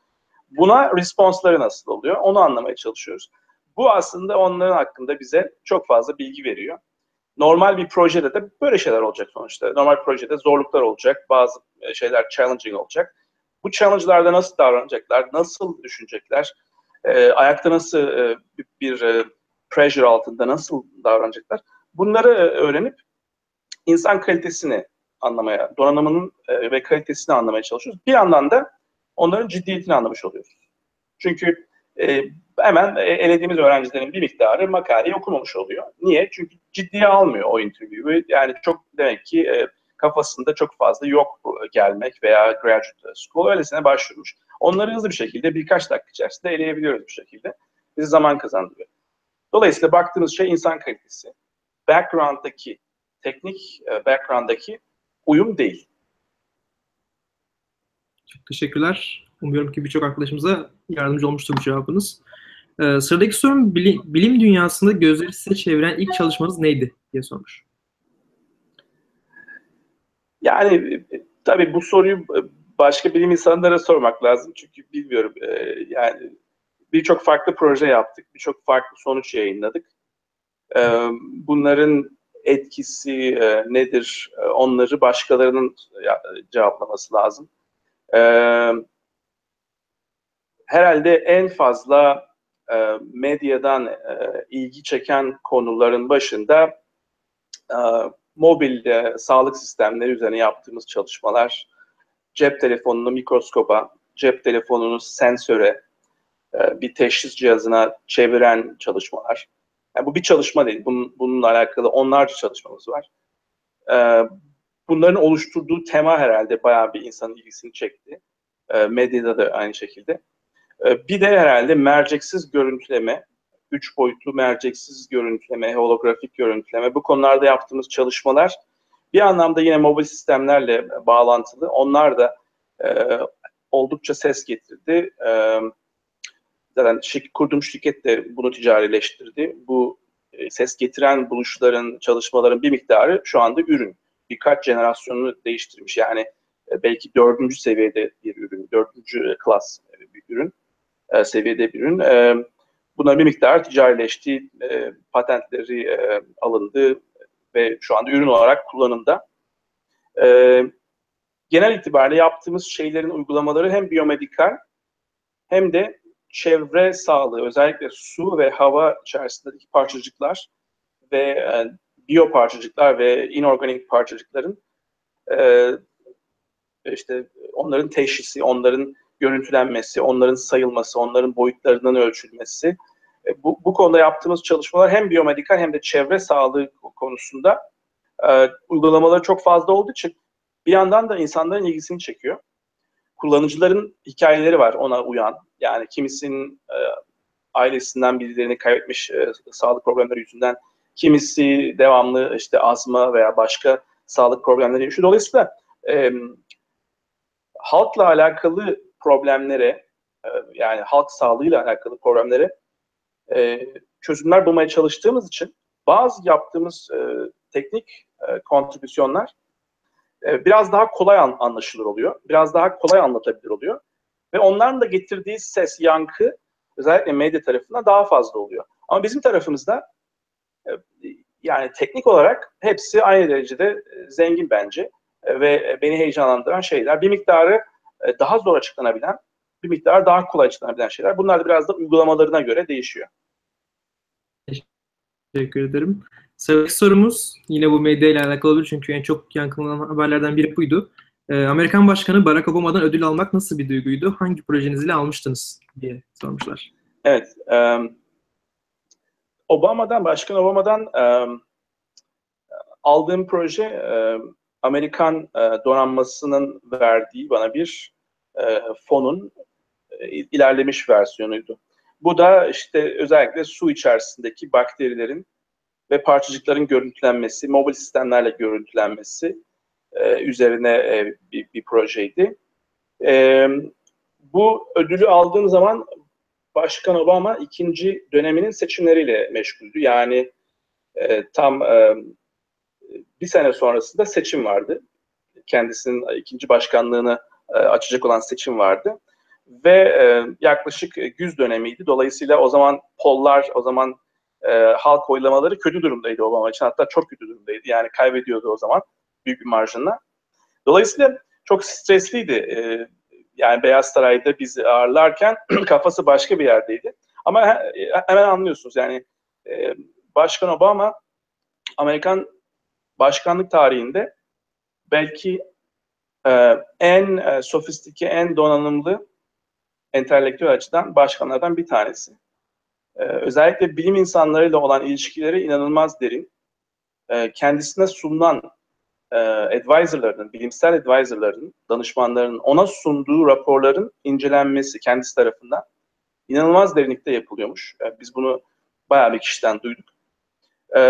Buna responsları nasıl oluyor? Onu anlamaya çalışıyoruz. Bu aslında onların hakkında bize çok fazla bilgi veriyor. Normal bir projede de böyle şeyler olacak sonuçta. Normal projede zorluklar olacak, bazı e, şeyler challenging olacak. Bu challenge'larda nasıl davranacaklar, nasıl düşünecekler, e, ayakta nasıl e, bir e, pressure altında nasıl davranacaklar? Bunları e, öğrenip insan kalitesini anlamaya, donanımının e, ve kalitesini anlamaya çalışıyoruz. Bir yandan da onların ciddiyetini anlamış oluyoruz. Çünkü e, hemen elediğimiz öğrencilerin bir miktarı makaleyi okumamış oluyor. Niye? Çünkü ciddiye almıyor o interview'u. Yani çok demek ki e, kafasında çok fazla yok gelmek veya graduate school öylesine başvurmuş. Onları hızlı bir şekilde birkaç dakika içerisinde eleyebiliyoruz bu şekilde. Bizi zaman kazandırıyor. Dolayısıyla baktığımız şey insan kalitesi. Background'daki, teknik e, background'daki uyum değil. Çok teşekkürler. Umuyorum ki birçok arkadaşımıza yardımcı olmuştur bu cevabınız. Ee, sıradaki sorum bilim, bilim dünyasında gözleri size çeviren ilk çalışmanız neydi diye sormuş. Yani tabii bu soruyu başka bilim insanlara sormak lazım çünkü bilmiyorum. Ee, yani birçok farklı proje yaptık, birçok farklı sonuç yayınladık. Bunların etkisi e, nedir? E, onları başkalarının cevaplaması lazım. E, herhalde en fazla e, medyadan e, ilgi çeken konuların başında e, mobil e, sağlık sistemleri üzerine yaptığımız çalışmalar, cep telefonunu mikroskopa, cep telefonunu sensöre, e, bir teşhis cihazına çeviren çalışmalar. Yani bu bir çalışma değil. Bunun, bununla alakalı onlarca çalışmamız var. Ee, bunların oluşturduğu tema herhalde bayağı bir insanın ilgisini çekti. Ee, medyada da aynı şekilde. Ee, bir de herhalde merceksiz görüntüleme, üç boyutlu merceksiz görüntüleme, holografik görüntüleme bu konularda yaptığımız çalışmalar bir anlamda yine mobil sistemlerle bağlantılı. Onlar da e, oldukça ses getirdi. E, zaten kurduğum şirket de bunu ticarileştirdi. Bu e, ses getiren buluşların, çalışmaların bir miktarı şu anda ürün. Birkaç jenerasyonunu değiştirmiş. Yani e, belki dördüncü seviyede bir ürün, dördüncü klas bir ürün, e, seviyede bir ürün. Bunların bir miktar ticarileşti, e, patentleri e, alındı ve şu anda ürün olarak kullanımda. E, genel itibariyle yaptığımız şeylerin uygulamaları hem biyomedikal hem de çevre sağlığı, özellikle su ve hava içerisindeki parçacıklar ve e, biyo parçacıklar ve inorganik parçacıkların e, işte onların teşhisi, onların görüntülenmesi, onların sayılması, onların boyutlarının ölçülmesi. E, bu, bu konuda yaptığımız çalışmalar hem biyomedikal hem de çevre sağlığı konusunda e, uygulamaları çok fazla olduğu için bir yandan da insanların ilgisini çekiyor. Kullanıcıların hikayeleri var ona uyan. Yani kimisinin e, ailesinden birilerini kaybetmiş e, sağlık problemleri yüzünden, kimisi devamlı işte azma veya başka sağlık problemleri yaşıyor. Dolayısıyla e, halkla alakalı problemlere, yani halk sağlığıyla alakalı problemlere çözümler bulmaya çalıştığımız için bazı yaptığımız e, teknik e, kontribüsyonlar e, biraz daha kolay an, anlaşılır oluyor. Biraz daha kolay anlatabilir oluyor. Ve onların da getirdiği ses, yankı özellikle medya tarafından daha fazla oluyor. Ama bizim tarafımızda yani teknik olarak hepsi aynı derecede zengin bence ve beni heyecanlandıran şeyler. Bir miktarı e, daha zor açıklanabilen, bir miktar daha kolay açıklanabilen şeyler. Bunlar da biraz da uygulamalarına göre değişiyor. Teşekkür ederim. Sıradaki sorumuz yine bu medya ile alakalı olur çünkü en çok yankılanan haberlerden biri buydu. Ee, Amerikan Başkanı Barack Obama'dan ödül almak nasıl bir duyguydu? Hangi projeniz ile almıştınız diye sormuşlar. Evet. Um, Obama'dan, Başkan Obama'dan um, aldığım proje um, Amerikan uh, donanmasının verdiği bana bir uh, fonun uh, ilerlemiş versiyonuydu. Bu da işte özellikle su içerisindeki bakterilerin ve parçacıkların görüntülenmesi, mobil sistemlerle görüntülenmesi e, üzerine e, bir, bir projeydi. E, bu ödülü aldığım zaman Başkan Obama ikinci döneminin seçimleriyle meşguldü. Yani e, tam e, bir sene sonrasında seçim vardı. Kendisinin ikinci başkanlığını e, açacak olan seçim vardı. Ve e, yaklaşık güz dönemiydi. Dolayısıyla o zaman pollar, o zaman e, halk oylamaları kötü durumdaydı Obama için. Hatta çok kötü durumdaydı. Yani kaybediyordu o zaman büyük bir marjınla. Dolayısıyla çok stresliydi. E, yani Beyaz Saray'da bizi ağırlarken kafası başka bir yerdeydi. Ama hemen anlıyorsunuz yani e, Başkan Obama Amerikan başkanlık tarihinde belki e, en e, sofistike, en donanımlı entelektüel açıdan başkanlardan bir tanesi. E, özellikle bilim insanlarıyla olan ilişkileri inanılmaz derin. E, kendisine sunulan e, advisorların, bilimsel advisorların, danışmanların ona sunduğu raporların incelenmesi kendisi tarafından inanılmaz derinlikte yapılıyormuş. E, biz bunu bayağı bir kişiden duyduk. E,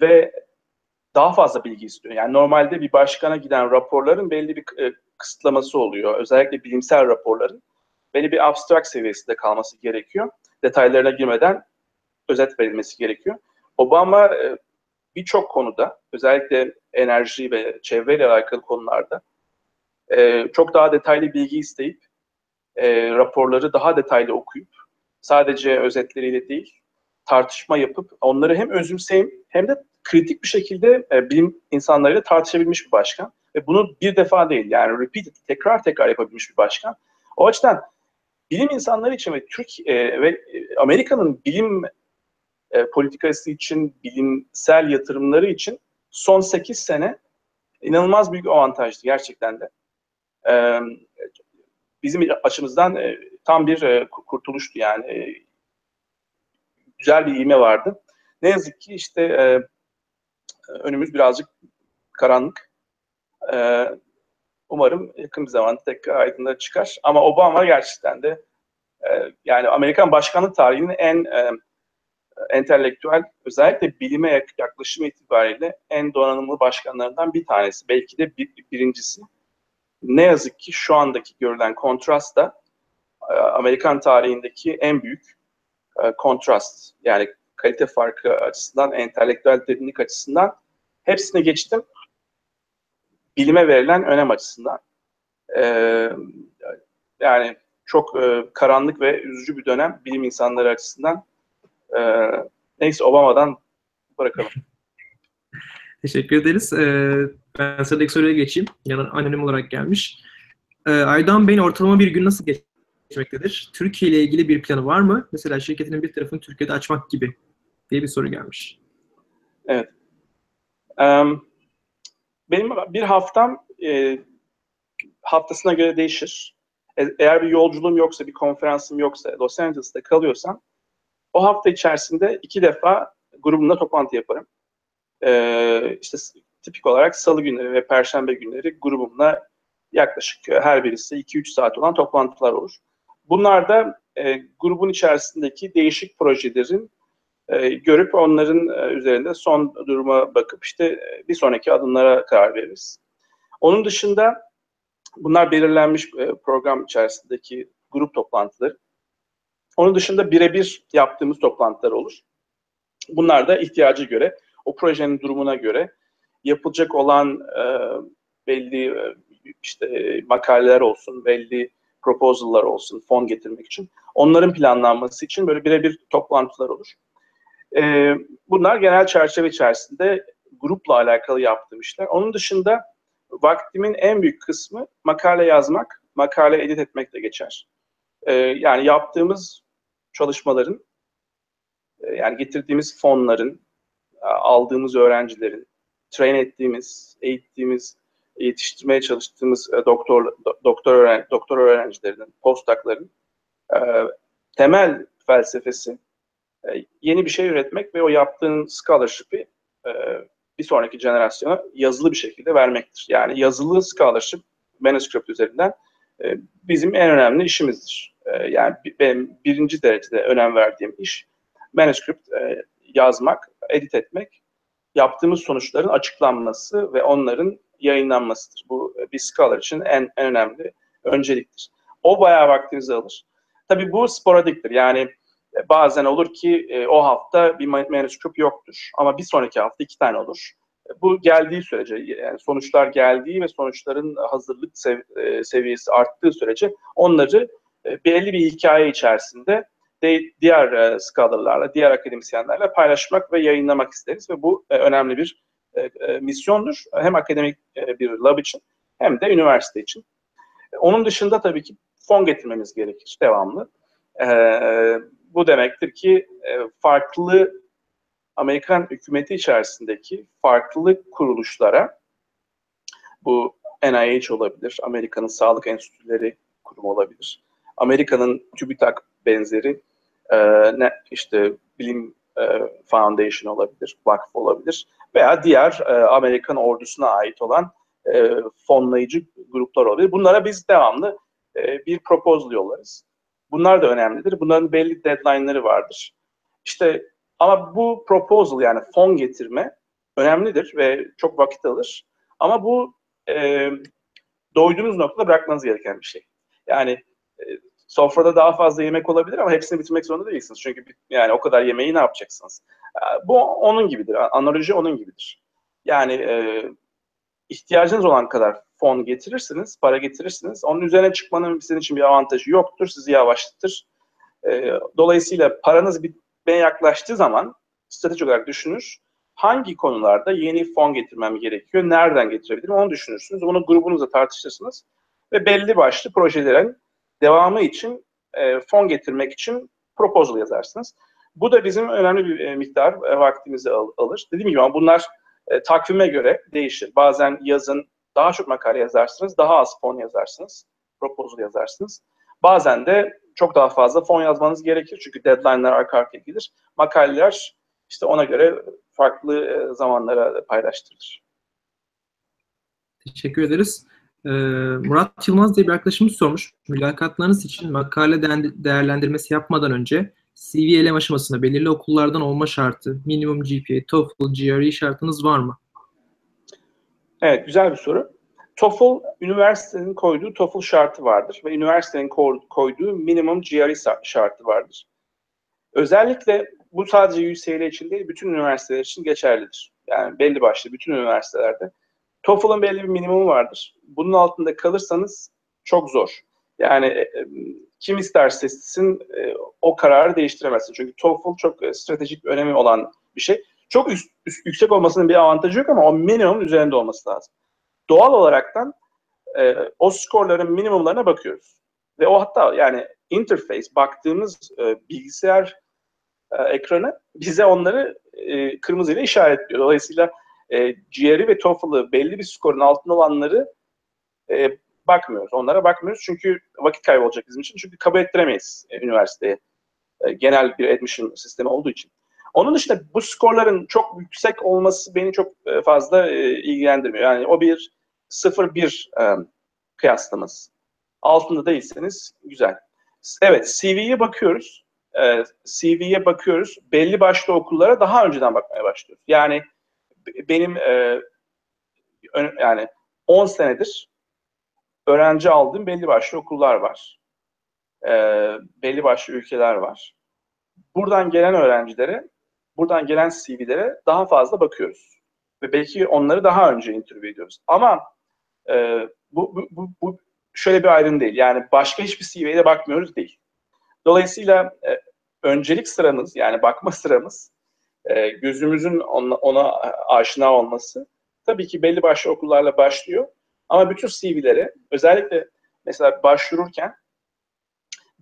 ve daha fazla bilgi istiyor. Yani normalde bir başkana giden raporların belli bir e, kısıtlaması oluyor. Özellikle bilimsel raporların belli bir abstract seviyesinde kalması gerekiyor. Detaylarına girmeden özet verilmesi gerekiyor. Obama e, birçok konuda özellikle enerji ve çevreyle alakalı konularda e, çok daha detaylı bilgi isteyip raporları daha detaylı okuyup sadece özetleriyle değil tartışma yapıp onları hem özümseyim hem de kritik bir şekilde e, bilim insanlarıyla tartışabilmiş bir başkan. Ve bunu bir defa değil yani repeated, tekrar tekrar yapabilmiş bir başkan. O açıdan bilim insanları için ve Türk e, ve e, Amerika'nın bilim e, politikası için, bilimsel yatırımları için son 8 sene inanılmaz büyük avantajdı gerçekten de. E, bizim açımızdan e, tam bir e, kurtuluştu yani. E, güzel bir iğme vardı. Ne yazık ki işte e, önümüz birazcık karanlık. E, umarım yakın bir zamanda tekrar aydınlığa çıkar. Ama Obama gerçekten de e, yani Amerikan başkanlık tarihinin en e, entelektüel, özellikle bilime yaklaşım itibariyle en donanımlı başkanlarından bir tanesi. Belki de bir, birincisi. Ne yazık ki şu andaki görülen kontrast da e, Amerikan tarihindeki en büyük e, kontrast. Yani kalite farkı açısından, entelektüel derinlik açısından hepsine geçtim. Bilime verilen önem açısından. Ee, yani çok e, karanlık ve üzücü bir dönem bilim insanları açısından. Ee, neyse Obama'dan bırakalım. Teşekkür ederiz. Ee, ben sıradaki soruya geçeyim. Yani anonim olarak gelmiş. Ee, Aydan Bey'in ortalama bir gün nasıl geçmektedir? Türkiye ile ilgili bir planı var mı? Mesela şirketinin bir tarafını Türkiye'de açmak gibi diye bir soru gelmiş. Evet. Benim bir haftam e, haftasına göre değişir. E, eğer bir yolculuğum yoksa, bir konferansım yoksa, Los Angeles'ta kalıyorsam o hafta içerisinde iki defa grubumla toplantı yaparım. E, işte tipik olarak salı günleri ve perşembe günleri grubumla yaklaşık her birisi 2-3 saat olan toplantılar olur. Bunlar da e, grubun içerisindeki değişik projelerin e, görüp onların e, üzerinde son duruma bakıp işte e, bir sonraki adımlara karar veririz. Onun dışında bunlar belirlenmiş program içerisindeki grup toplantıları. Onun dışında birebir yaptığımız toplantılar olur. Bunlar da ihtiyacı göre, o projenin durumuna göre yapılacak olan e, belli e, işte makaleler olsun, belli proposal'lar olsun, fon getirmek için. Onların planlanması için böyle birebir toplantılar olur. E, bunlar genel çerçeve içerisinde grupla alakalı yaptığım işler. Onun dışında vaktimin en büyük kısmı makale yazmak, makale edit etmek de geçer. E, yani yaptığımız çalışmaların, e, yani getirdiğimiz fonların, aldığımız öğrencilerin, train ettiğimiz, eğittiğimiz, yetiştirmeye çalıştığımız e, doktor doktor öğren doktor öğrencilerinin, postdocların e, temel felsefesi e, yeni bir şey üretmek ve o yaptığın scholarship'i e, bir sonraki jenerasyona yazılı bir şekilde vermektir. Yani yazılı scholarship manuscript üzerinden e, bizim en önemli işimizdir. E, yani benim birinci derecede önem verdiğim iş manuscript e, yazmak, edit etmek, yaptığımız sonuçların açıklanması ve onların yayınlanmasıdır. Bu bir scholar için en, en önemli önceliktir. O bayağı vaktinizi alır. Tabii bu sporadiktir. Yani e, bazen olur ki e, o hafta bir manuscript yoktur. Ama bir sonraki hafta iki tane olur. E, bu geldiği sürece, yani sonuçlar geldiği ve sonuçların hazırlık sev e, seviyesi arttığı sürece onları e, belli bir hikaye içerisinde de, diğer e, scholarlarla, diğer akademisyenlerle paylaşmak ve yayınlamak isteriz ve bu e, önemli bir e, e, misyondur. Hem akademik e, bir lab için hem de üniversite için. E, onun dışında tabii ki fon getirmemiz gerekir devamlı. E, bu demektir ki e, farklı Amerikan hükümeti içerisindeki farklı kuruluşlara bu NIH olabilir, Amerika'nın Sağlık Enstitüleri kurumu olabilir, Amerika'nın TÜBİTAK benzeri e, ne işte bilim e, Foundation olabilir, vakıf olabilir veya diğer Amerikan ordusuna ait olan fonlayıcı gruplar olabilir. Bunlara biz devamlı e, bir proposal yollarız. Bunlar da önemlidir. Bunların belli deadline'ları vardır. İşte ama bu proposal yani fon getirme önemlidir ve çok vakit alır. Ama bu e, doyduğunuz noktada bırakmanız gereken bir şey. Yani e, sofrada daha fazla yemek olabilir ama hepsini bitirmek zorunda değilsiniz. Çünkü yani o kadar yemeği ne yapacaksınız? E, bu onun gibidir. Analoji onun gibidir. Yani e, ihtiyacınız olan kadar fon getirirsiniz, para getirirsiniz. Onun üzerine çıkmanın sizin için bir avantajı yoktur. Sizi yavaşlatır. E, dolayısıyla paranız bitmeye yaklaştığı zaman stratejik olarak düşünür. Hangi konularda yeni fon getirmem gerekiyor? Nereden getirebilirim? Onu düşünürsünüz. Bunu grubunuzla tartışırsınız. Ve belli başlı projelerin devamı için e, fon getirmek için proposal yazarsınız. Bu da bizim önemli bir e, miktar e, vaktimizi al, alır. Dediğim gibi bunlar e, takvime göre değişir. Bazen yazın daha çok makale yazarsınız, daha az fon yazarsınız, proposal yazarsınız. Bazen de çok daha fazla fon yazmanız gerekir çünkü deadline'lar arka arkaya gelir. Makaleler işte ona göre farklı e, zamanlara paylaştırılır. Teşekkür ederiz. Ee, Murat Yılmaz diye bir arkadaşımız sormuş. Mülakatlarınız için makale değerlendirmesi yapmadan önce CV elem aşamasında belirli okullardan olma şartı, minimum GPA, TOEFL, GRE şartınız var mı? Evet, güzel bir soru. TOEFL, üniversitenin koyduğu TOEFL şartı vardır ve üniversitenin koyduğu minimum GRE şartı vardır. Özellikle bu sadece UCL için değil, bütün üniversiteler için geçerlidir. Yani belli başlı bütün üniversitelerde. TOEFL'ın belli bir minimumu vardır. Bunun altında kalırsanız çok zor. Yani e, kim isterse istesin e, o kararı değiştiremezsin. Çünkü TOEFL çok e, stratejik önemi olan bir şey. Çok üst, üst, yüksek olmasının bir avantajı yok ama o minimum üzerinde olması lazım. Doğal olaraktan e, o skorların minimumlarına bakıyoruz. Ve o hatta yani interface baktığımız e, bilgisayar e, ekranı bize onları e, kırmızıyla işaretliyor. Dolayısıyla e, GRE ve TOEFL'ı belli bir skorun altında olanları e, bakmıyoruz. Onlara bakmıyoruz çünkü vakit kaybı olacak bizim için. Çünkü kabul ettiremeyiz e, üniversiteye. E, genel bir admission sistemi olduğu için. Onun dışında bu skorların çok yüksek olması beni çok e, fazla ilgilendirmiyor. Yani o bir 0-1 e, kıyaslaması. Altında değilseniz güzel. Evet CV'ye bakıyoruz. CV'ye bakıyoruz. Belli başlı okullara daha önceden bakmaya başlıyoruz. Yani benim yani 10 senedir öğrenci aldığım belli başlı okullar var. E, belli başlı ülkeler var. Buradan gelen öğrencilere, buradan gelen CV'lere daha fazla bakıyoruz. Ve belki onları daha önce interview ediyoruz. Ama e, bu, bu, bu, bu şöyle bir ayrım değil. Yani başka hiçbir CV'ye de bakmıyoruz değil. Dolayısıyla e, öncelik sıramız yani bakma sıramız e, gözümüzün ona, ona aşina olması tabii ki belli başlı okullarla başlıyor. Ama bütün CV'lere özellikle mesela başvururken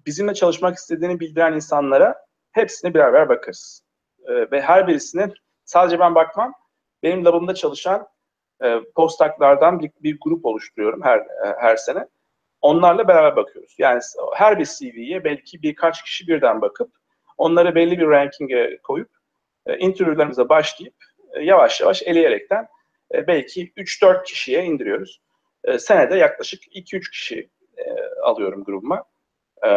bizimle çalışmak istediğini bildiren insanlara hepsine birer birer bakarız. E, ve her birisine sadece ben bakmam. Benim labımda çalışan e, postdoc bir, bir grup oluşturuyorum her e, her sene. Onlarla beraber bakıyoruz. Yani her bir CV'ye belki birkaç kişi birden bakıp onları belli bir ranking'e koyup e, interview'larımıza başlayıp e, yavaş yavaş eleyerekten e, belki 3-4 kişiye indiriyoruz. E, senede yaklaşık 2-3 kişi e, alıyorum grubuma. E,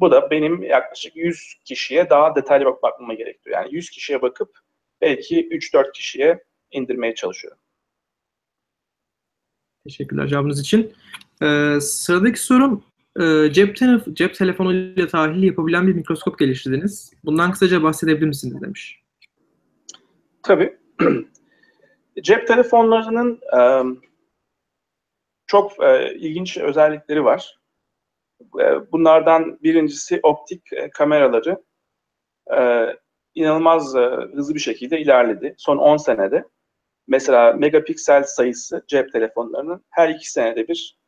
bu da benim yaklaşık 100 kişiye daha detaylı bak bakmama gerektiriyor. Yani 100 kişiye bakıp belki 3-4 kişiye indirmeye çalışıyorum. Teşekkürler cevabınız için. Ee, sıradaki sorum e, cep, telef- cep telefonuyla tahlil yapabilen bir mikroskop geliştirdiniz. Bundan kısaca bahsedebilir misiniz demiş. Tabii. cep telefonlarının e, çok e, ilginç özellikleri var. E, bunlardan birincisi optik e, kameraları e, inanılmaz e, hızlı bir şekilde ilerledi. Son 10 senede mesela megapiksel sayısı cep telefonlarının her iki senede bir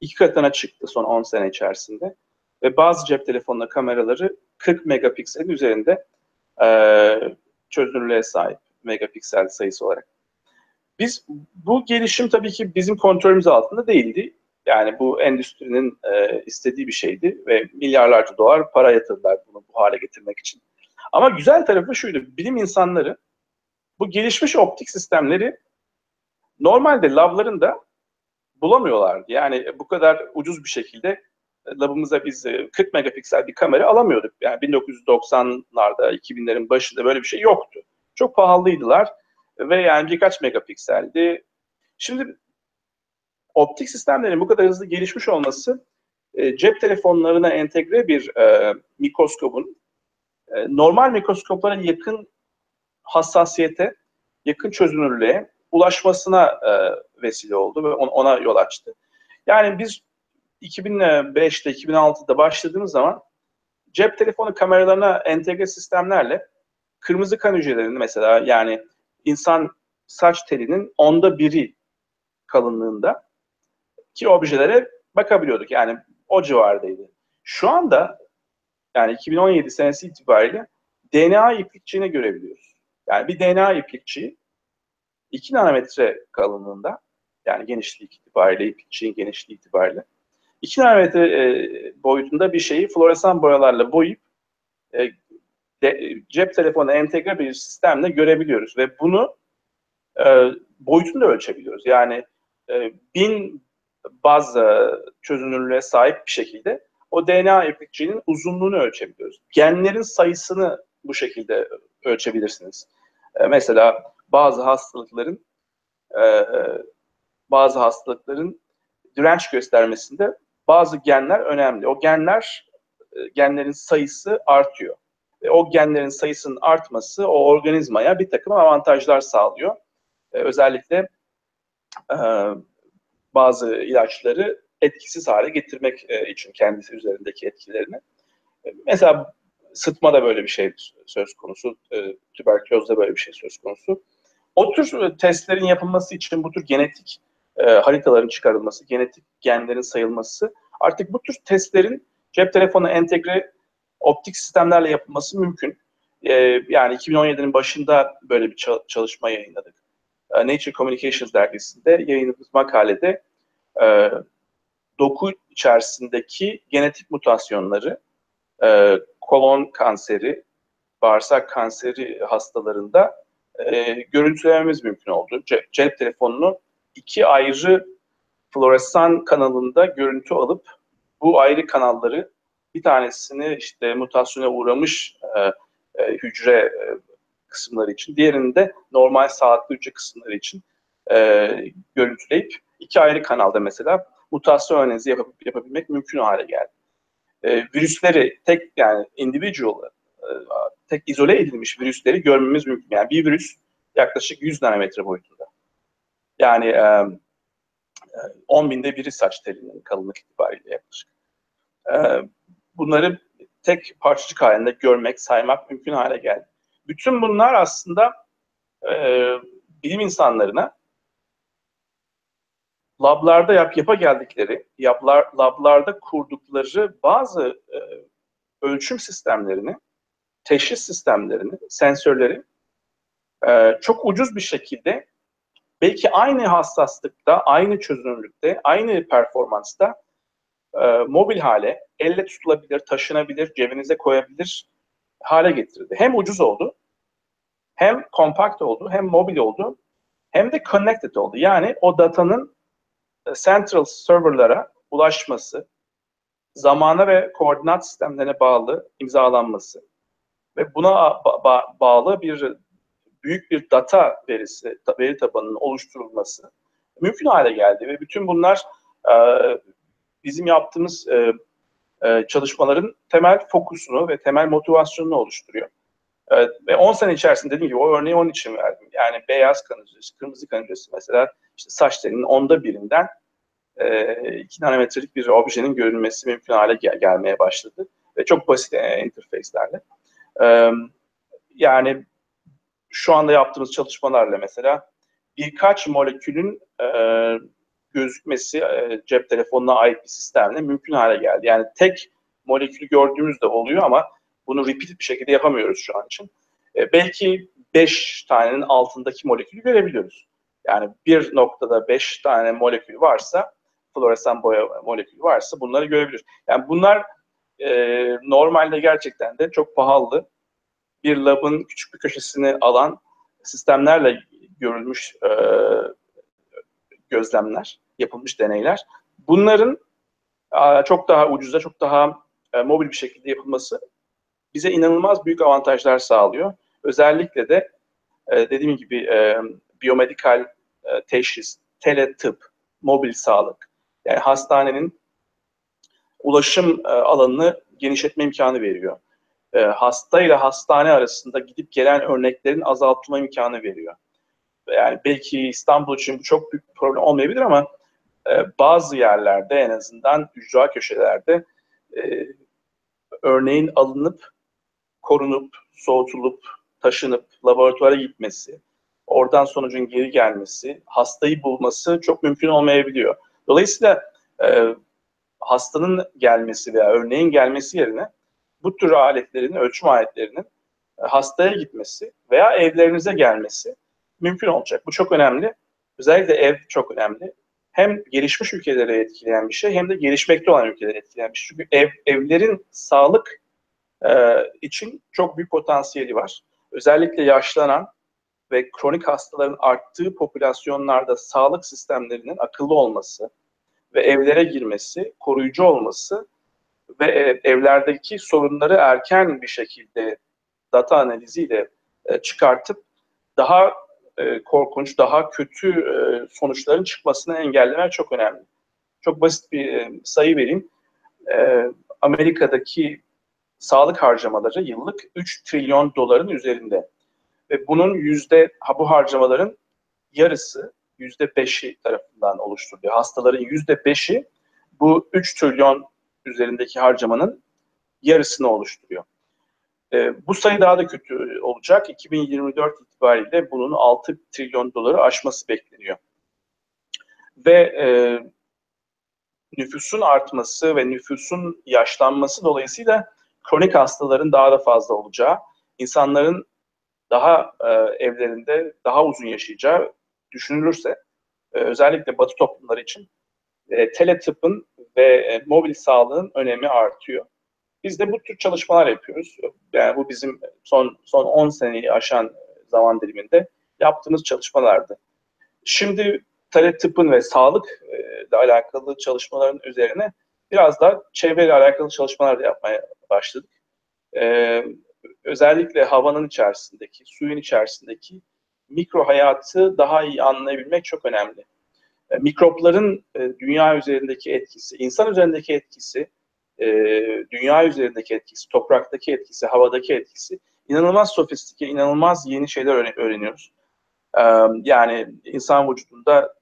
iki katına çıktı son 10 sene içerisinde. Ve bazı cep telefonları kameraları 40 megapikselin üzerinde e, çözünürlüğe sahip megapiksel sayısı olarak. Biz bu gelişim tabii ki bizim kontrolümüz altında değildi. Yani bu endüstrinin e, istediği bir şeydi ve milyarlarca dolar para yatırdılar bunu bu hale getirmek için. Ama güzel tarafı şuydu, bilim insanları bu gelişmiş optik sistemleri normalde lavlarında bulamıyorlardı. Yani bu kadar ucuz bir şekilde labımıza biz 40 e, megapiksel bir kamera alamıyorduk. Yani 1990'larda, 2000'lerin başında böyle bir şey yoktu. Çok pahalıydılar ve yani birkaç megapikseldi. Şimdi optik sistemlerin bu kadar hızlı gelişmiş olması e, cep telefonlarına entegre bir e, mikroskobun e, normal mikroskoplara yakın hassasiyete, yakın çözünürlüğe ulaşmasına e, vesile oldu ve on, ona yol açtı. Yani biz 2005'te, 2006'da başladığımız zaman cep telefonu kameralarına entegre sistemlerle kırmızı kan hücrelerini mesela yani insan saç telinin onda biri kalınlığında ki objelere bakabiliyorduk. Yani o civardaydı. Şu anda yani 2017 senesi itibariyle DNA iplikçiğini görebiliyoruz. Yani bir DNA iplikçiği 2 nanometre kalınlığında yani genişliği itibariyle, iplikçiğin genişliği itibariyle 2 nanometre e, boyutunda bir şeyi floresan boyalarla boyayıp e, de, cep telefonu entegre bir sistemle görebiliyoruz ve bunu e, boyutunu da ölçebiliyoruz. Yani e, bin baz e, çözünürlüğe sahip bir şekilde o DNA iplikçiğinin uzunluğunu ölçebiliyoruz. Genlerin sayısını bu şekilde ölçebilirsiniz. E, mesela bazı hastalıkların e, bazı hastalıkların direnç göstermesinde bazı genler önemli. O genler e, genlerin sayısı artıyor. O genlerin sayısının artması o organizmaya bir takım avantajlar sağlıyor. E, özellikle e, bazı ilaçları etkisiz hale getirmek e, için kendisi üzerindeki etkilerini. E, mesela sıtma da böyle bir şey söz konusu, e, tüberkülozda böyle bir şey söz konusu. O tür testlerin yapılması için bu tür genetik haritaların çıkarılması, genetik genlerin sayılması, artık bu tür testlerin cep telefonu entegre optik sistemlerle yapılması mümkün. yani 2017'nin başında böyle bir çalışma yayınladık. Nature Communications dergisinde yayınladığımız makalede doku içerisindeki genetik mutasyonları e, kolon kanseri, bağırsak kanseri hastalarında e, görüntülememiz mümkün oldu. Cep, cep telefonunu iki ayrı floresan kanalında görüntü alıp bu ayrı kanalları bir tanesini işte mutasyona uğramış e, e, hücre e, kısımları için, diğerini de normal sağlıklı hücre kısımları için e, görüntüleyip iki ayrı kanalda mesela mutasyon analizi yap yapabilmek mümkün hale geldi. E, virüsleri tek yani individual, e, tek izole edilmiş virüsleri görmemiz mümkün. Yani bir virüs yaklaşık 100 nanometre boyutunda. Yani e, 10 binde biri saç telinin kalınlık itibariyle yaklaşık. E, bunları tek parçacık halinde görmek, saymak mümkün hale geldi. Bütün bunlar aslında e, bilim insanlarına lablarda yap yapa geldikleri, yaplar, lablarda kurdukları bazı e, ölçüm sistemlerini, teşhis sistemlerini, sensörleri e, çok ucuz bir şekilde belki aynı hassaslıkta, aynı çözünürlükte, aynı performansta e, mobil hale, elle tutulabilir, taşınabilir, cebinize koyabilir hale getirdi. Hem ucuz oldu, hem kompakt oldu, hem mobil oldu, hem de connected oldu. Yani o datanın e, central serverlara ulaşması, zamana ve koordinat sistemlerine bağlı imzalanması ve buna ba- ba- bağlı bir büyük bir data verisi, veri tabanının oluşturulması mümkün hale geldi ve bütün bunlar e, bizim yaptığımız e, e, çalışmaların temel fokusunu ve temel motivasyonunu oluşturuyor. Evet, ve 10 sene içerisinde dediğim gibi o örneği onun için verdim. Yani beyaz kan hücresi, kırmızı kan hücresi mesela işte saçlarının onda birinden e, 2 nanometrelik bir objenin görünmesi mümkün hale gel- gelmeye başladı. Ve çok basit e, interface'lerle. E, yani şu anda yaptığımız çalışmalarla mesela birkaç molekülün e, gözükmesi e, cep telefonuna ait bir sistemle mümkün hale geldi. Yani tek molekülü gördüğümüz de oluyor ama bunu repeat bir şekilde yapamıyoruz şu an için. E, belki 5 tanenin altındaki molekülü görebiliyoruz. Yani bir noktada 5 tane molekül varsa, floresan boya molekülü varsa bunları görebiliriz. Yani bunlar e, normalde gerçekten de çok pahalı bir labın küçük bir köşesini alan sistemlerle görülmüş e, gözlemler, yapılmış deneyler. Bunların çok daha ucuza, çok daha e, mobil bir şekilde yapılması bize inanılmaz büyük avantajlar sağlıyor. Özellikle de e, dediğim gibi e, biyomedikal teşhis, teletıp, mobil sağlık, yani hastanenin ulaşım alanını genişletme imkanı veriyor. Hasta ile hastane arasında gidip gelen örneklerin azaltılma imkanı veriyor. Yani belki İstanbul için bu çok büyük bir problem olmayabilir ama e, bazı yerlerde en azından ücra köşelerde e, örneğin alınıp korunup, soğutulup, taşınıp laboratuvara gitmesi, oradan sonucun geri gelmesi, hastayı bulması çok mümkün olmayabiliyor. Dolayısıyla e, hastanın gelmesi veya örneğin gelmesi yerine bu tür aletlerin, ölçüm aletlerinin e, hastaya gitmesi veya evlerinize gelmesi mümkün olacak. Bu çok önemli. Özellikle ev çok önemli. Hem gelişmiş ülkeleri etkileyen bir şey hem de gelişmekte olan ülkeleri etkileyen bir şey. Çünkü ev, evlerin sağlık e, için çok büyük potansiyeli var. Özellikle yaşlanan ve kronik hastaların arttığı popülasyonlarda sağlık sistemlerinin akıllı olması ve evlere girmesi, koruyucu olması ve e, evlerdeki sorunları erken bir şekilde data analiziyle e, çıkartıp daha e, korkunç, daha kötü e, sonuçların çıkmasını engellemek çok önemli. Çok basit bir e, sayı vereyim. Amerika'daki sağlık harcamaları yıllık 3 trilyon doların üzerinde. Ve bunun yüzde, ha bu harcamaların yarısı, yüzde beşi tarafından oluşturuluyor. Hastaların yüzde beşi bu 3 trilyon üzerindeki harcamanın yarısını oluşturuyor. E, bu sayı daha da kötü olacak. 2024 itibariyle bunun 6 trilyon doları aşması bekleniyor. Ve e, nüfusun artması ve nüfusun yaşlanması dolayısıyla kronik hastaların daha da fazla olacağı, insanların daha e, evlerinde daha uzun yaşayacağı düşünülürse e, özellikle batı toplumları için e, teletıpın ve e, mobil sağlığın önemi artıyor. Biz de bu tür çalışmalar yapıyoruz. Yani bu bizim son son 10 seneyi aşan zaman diliminde yaptığımız çalışmalardı. Şimdi talep tıpın ve sağlık ile alakalı çalışmaların üzerine biraz daha çevreyle alakalı çalışmalar da yapmaya başladık. Ee, özellikle havanın içerisindeki, suyun içerisindeki mikro hayatı daha iyi anlayabilmek çok önemli. E, mikropların e, dünya üzerindeki etkisi, insan üzerindeki etkisi, e, dünya üzerindeki etkisi, topraktaki etkisi, havadaki etkisi inanılmaz sofistike, inanılmaz yeni şeyler öğreniyoruz. E, yani insan vücudunda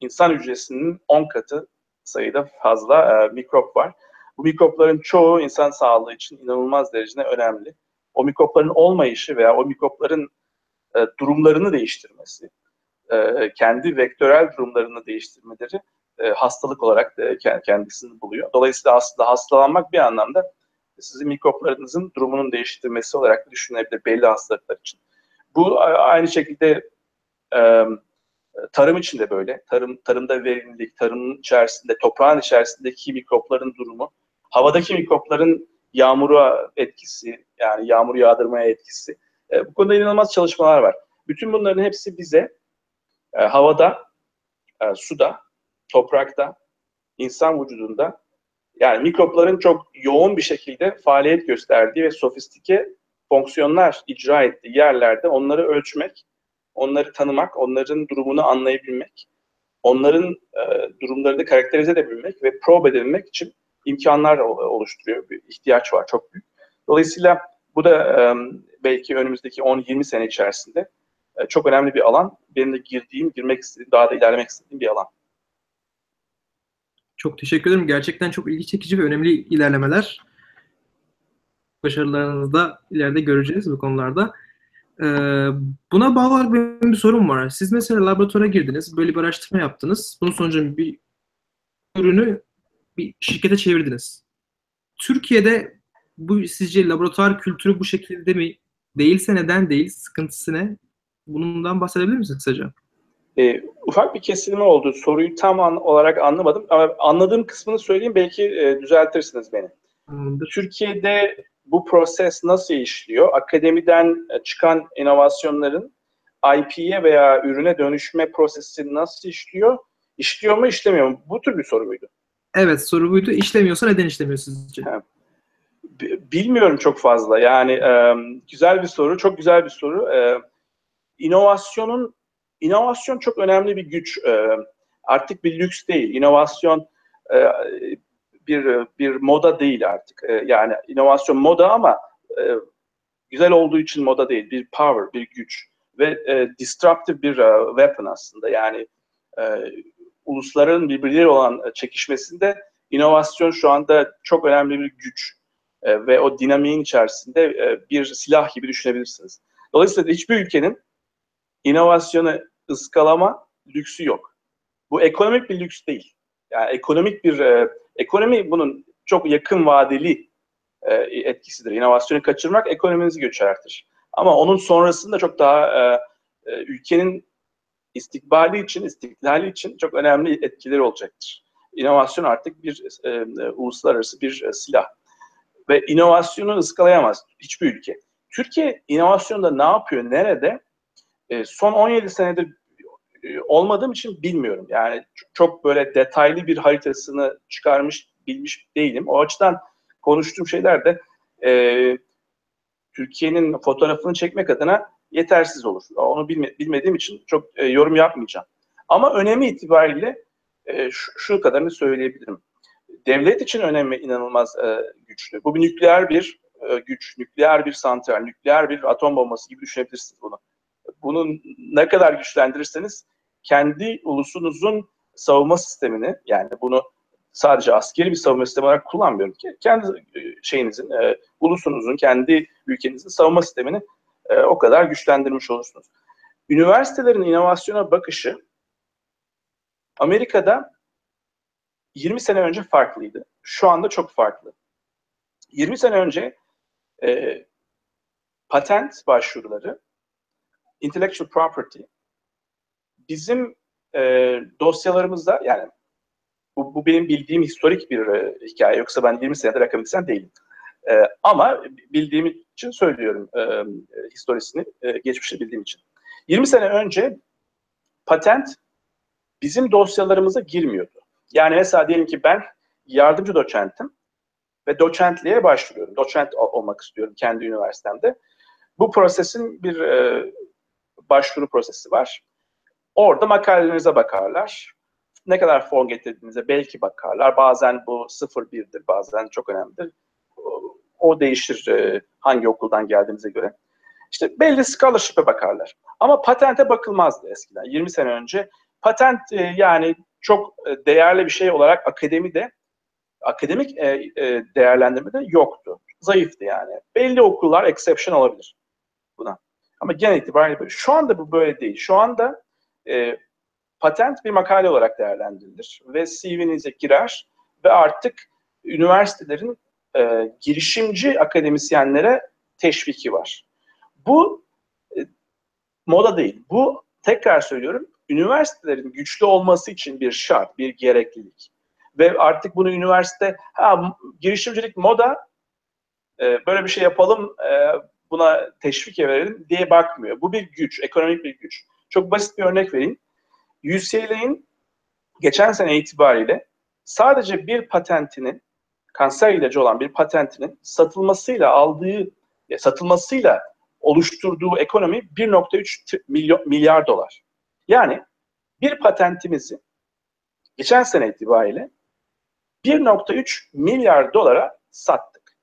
insan hücresinin 10 katı sayıda fazla e, mikrop var. Bu mikropların çoğu insan sağlığı için inanılmaz derecede önemli. O mikropların olmayışı veya o mikropların e, durumlarını değiştirmesi, e, kendi vektörel durumlarını değiştirmeleri e, hastalık olarak kendisini buluyor. Dolayısıyla aslında hastalanmak bir anlamda sizin mikroplarınızın durumunun değiştirmesi olarak düşünülebilir belli hastalıklar için. Bu aynı şekilde tarım için de böyle. Tarım tarımda verimlilik, tarımın içerisinde, toprağın içerisindeki mikropların durumu, havadaki mikropların yağmura etkisi, yani yağmur yağdırmaya etkisi. E, bu konuda inanılmaz çalışmalar var. Bütün bunların hepsi bize e, havada, suda, toprakta, insan vücudunda yani mikropların çok yoğun bir şekilde faaliyet gösterdiği ve sofistike fonksiyonlar icra ettiği yerlerde onları ölçmek, onları tanımak, onların durumunu anlayabilmek, onların e, durumlarını karakterize edebilmek ve probe edebilmek için imkanlar oluşturuyor. Bir ihtiyaç var çok büyük. Dolayısıyla bu da e, belki önümüzdeki 10-20 sene içerisinde e, çok önemli bir alan. Benim de girdiğim, girmek istediğim, daha da ilerlemek istediğim bir alan. Çok teşekkür ederim. Gerçekten çok ilgi çekici ve önemli ilerlemeler. Başarılarınızı da ileride göreceğiz bu konularda. Ee, buna bağlı benim bir sorum var. Siz mesela laboratuvara girdiniz, böyle bir araştırma yaptınız. Bunun sonucu bir ürünü bir şirkete çevirdiniz. Türkiye'de bu sizce laboratuvar kültürü bu şekilde mi? Değilse neden değil? Sıkıntısı ne? Bundan bahsedebilir misiniz kısaca? E, ufak bir kesilme oldu. Soruyu tam an, olarak anlamadım ama anladığım kısmını söyleyeyim belki e, düzeltirsiniz beni. Anladım. Türkiye'de bu proses nasıl işliyor? Akademiden e, çıkan inovasyonların IP'ye veya ürüne dönüşme prosesi nasıl işliyor? İşliyor mu, işlemiyor mu? Bu tür bir soru muydu? Evet, soru buydu. İşlemiyorsa neden işlemiyor sizce? Bilmiyorum çok fazla. Yani e, güzel bir soru, çok güzel bir soru. E, inovasyonun inovasyon çok önemli bir güç. E, artık bir lüks değil. İnovasyon e, bir bir moda değil artık. E, yani inovasyon moda ama güzel olduğu için moda değil. Bir power, bir güç ve disruptive bir weapon aslında. Yani ulusların birbirleri olan çekişmesinde inovasyon şu anda çok önemli bir güç ve o dinamiğin içerisinde bir silah gibi düşünebilirsiniz. Dolayısıyla hiçbir ülkenin inovasyonu ıskalama lüksü yok. Bu ekonomik bir lüks değil. Yani ekonomik bir e, ekonomi bunun çok yakın vadeli e, etkisidir. İnovasyonu kaçırmak ekonominizi göçertir. Ama onun sonrasında çok daha e, e, ülkenin istikbali için, istiklali için çok önemli etkileri olacaktır. İnovasyon artık bir e, e, uluslararası bir e, silah. Ve inovasyonu ıskalayamaz hiçbir ülke. Türkiye inovasyonda ne yapıyor, nerede? E, son 17 senedir e, olmadığım için bilmiyorum. Yani çok böyle detaylı bir haritasını çıkarmış, bilmiş değilim. O açıdan konuştuğum şeyler de e, Türkiye'nin fotoğrafını çekmek adına yetersiz olur. Onu bilme, bilmediğim için çok e, yorum yapmayacağım. Ama önemi itibariyle e, şu, şu kadarını söyleyebilirim. Devlet için önemi inanılmaz e, güçlü. Bu bir nükleer bir e, güç, nükleer bir santral, nükleer bir atom bombası gibi düşünebilirsiniz bunu. Bunu ne kadar güçlendirirseniz kendi ulusunuzun savunma sistemini yani bunu sadece askeri bir savunma sistemi olarak kullanmıyorum ki kendi e, şeyinizin, e, ulusunuzun, kendi ülkenizin savunma sistemini e, o kadar güçlendirmiş olursunuz. Üniversitelerin inovasyona bakışı Amerika'da 20 sene önce farklıydı. Şu anda çok farklı. 20 sene önce e, patent başvuruları, intellectual property bizim e, dosyalarımızda yani Bu, bu benim bildiğim historik bir e, hikaye. Yoksa ben 20 senedir akademisyen değilim. E, ama bildiğim için söylüyorum e, historisini, e, geçmişi bildiğim için. 20 sene önce patent bizim dosyalarımıza girmiyordu. Yani mesela diyelim ki ben yardımcı doçentim ve doçentliğe başvuruyorum. Doçent olmak istiyorum kendi üniversitemde. Bu prosesin bir e, başvuru prosesi var. Orada makalelerinize bakarlar. Ne kadar form getirdiğinize belki bakarlar. Bazen bu 0-1'dir, bazen çok önemlidir. O, değişir e, hangi okuldan geldiğinize göre. İşte belli scholarship'e bakarlar. Ama patente bakılmazdı eskiden. 20 sene önce patent e, yani çok e, değerli bir şey olarak akademide akademik değerlendirmede yoktu. Zayıftı yani. Belli okullar exception olabilir buna. Ama genel itibariyle böyle. Şu anda bu böyle değil. Şu anda e, patent bir makale olarak değerlendirilir ve CV'nize girer ve artık üniversitelerin e, girişimci akademisyenlere teşviki var. Bu e, moda değil. Bu tekrar söylüyorum üniversitelerin güçlü olması için bir şart, bir gereklilik. Ve artık bunu üniversite, ha girişimcilik moda, e, böyle bir şey yapalım, e, buna teşvik verelim diye bakmıyor. Bu bir güç, ekonomik bir güç. Çok basit bir örnek vereyim. UCLA'in geçen sene itibariyle sadece bir patentinin, kanser ilacı olan bir patentinin satılmasıyla aldığı, satılmasıyla oluşturduğu ekonomi 1.3 milyon, milyar dolar. Yani bir patentimizi geçen sene itibariyle 1.3 milyar dolara sattık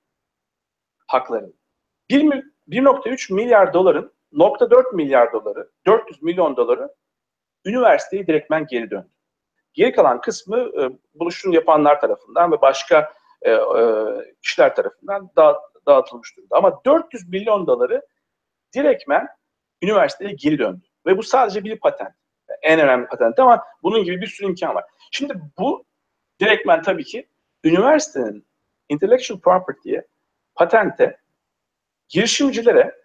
haklarını. 1.3 milyar doların 0.4 milyar doları, 400 milyon doları üniversiteye direktmen geri döndü. Geri kalan kısmı e, buluşum yapanlar tarafından ve başka e, e, kişiler tarafından da, dağıtılmış durumda. Ama 400 milyon doları direktmen üniversiteye geri döndü. Ve bu sadece bir patent. En önemli patent ama bunun gibi bir sürü imkan var. Şimdi bu direktmen tabii ki üniversitenin intellectual property'ye, patente, girişimcilere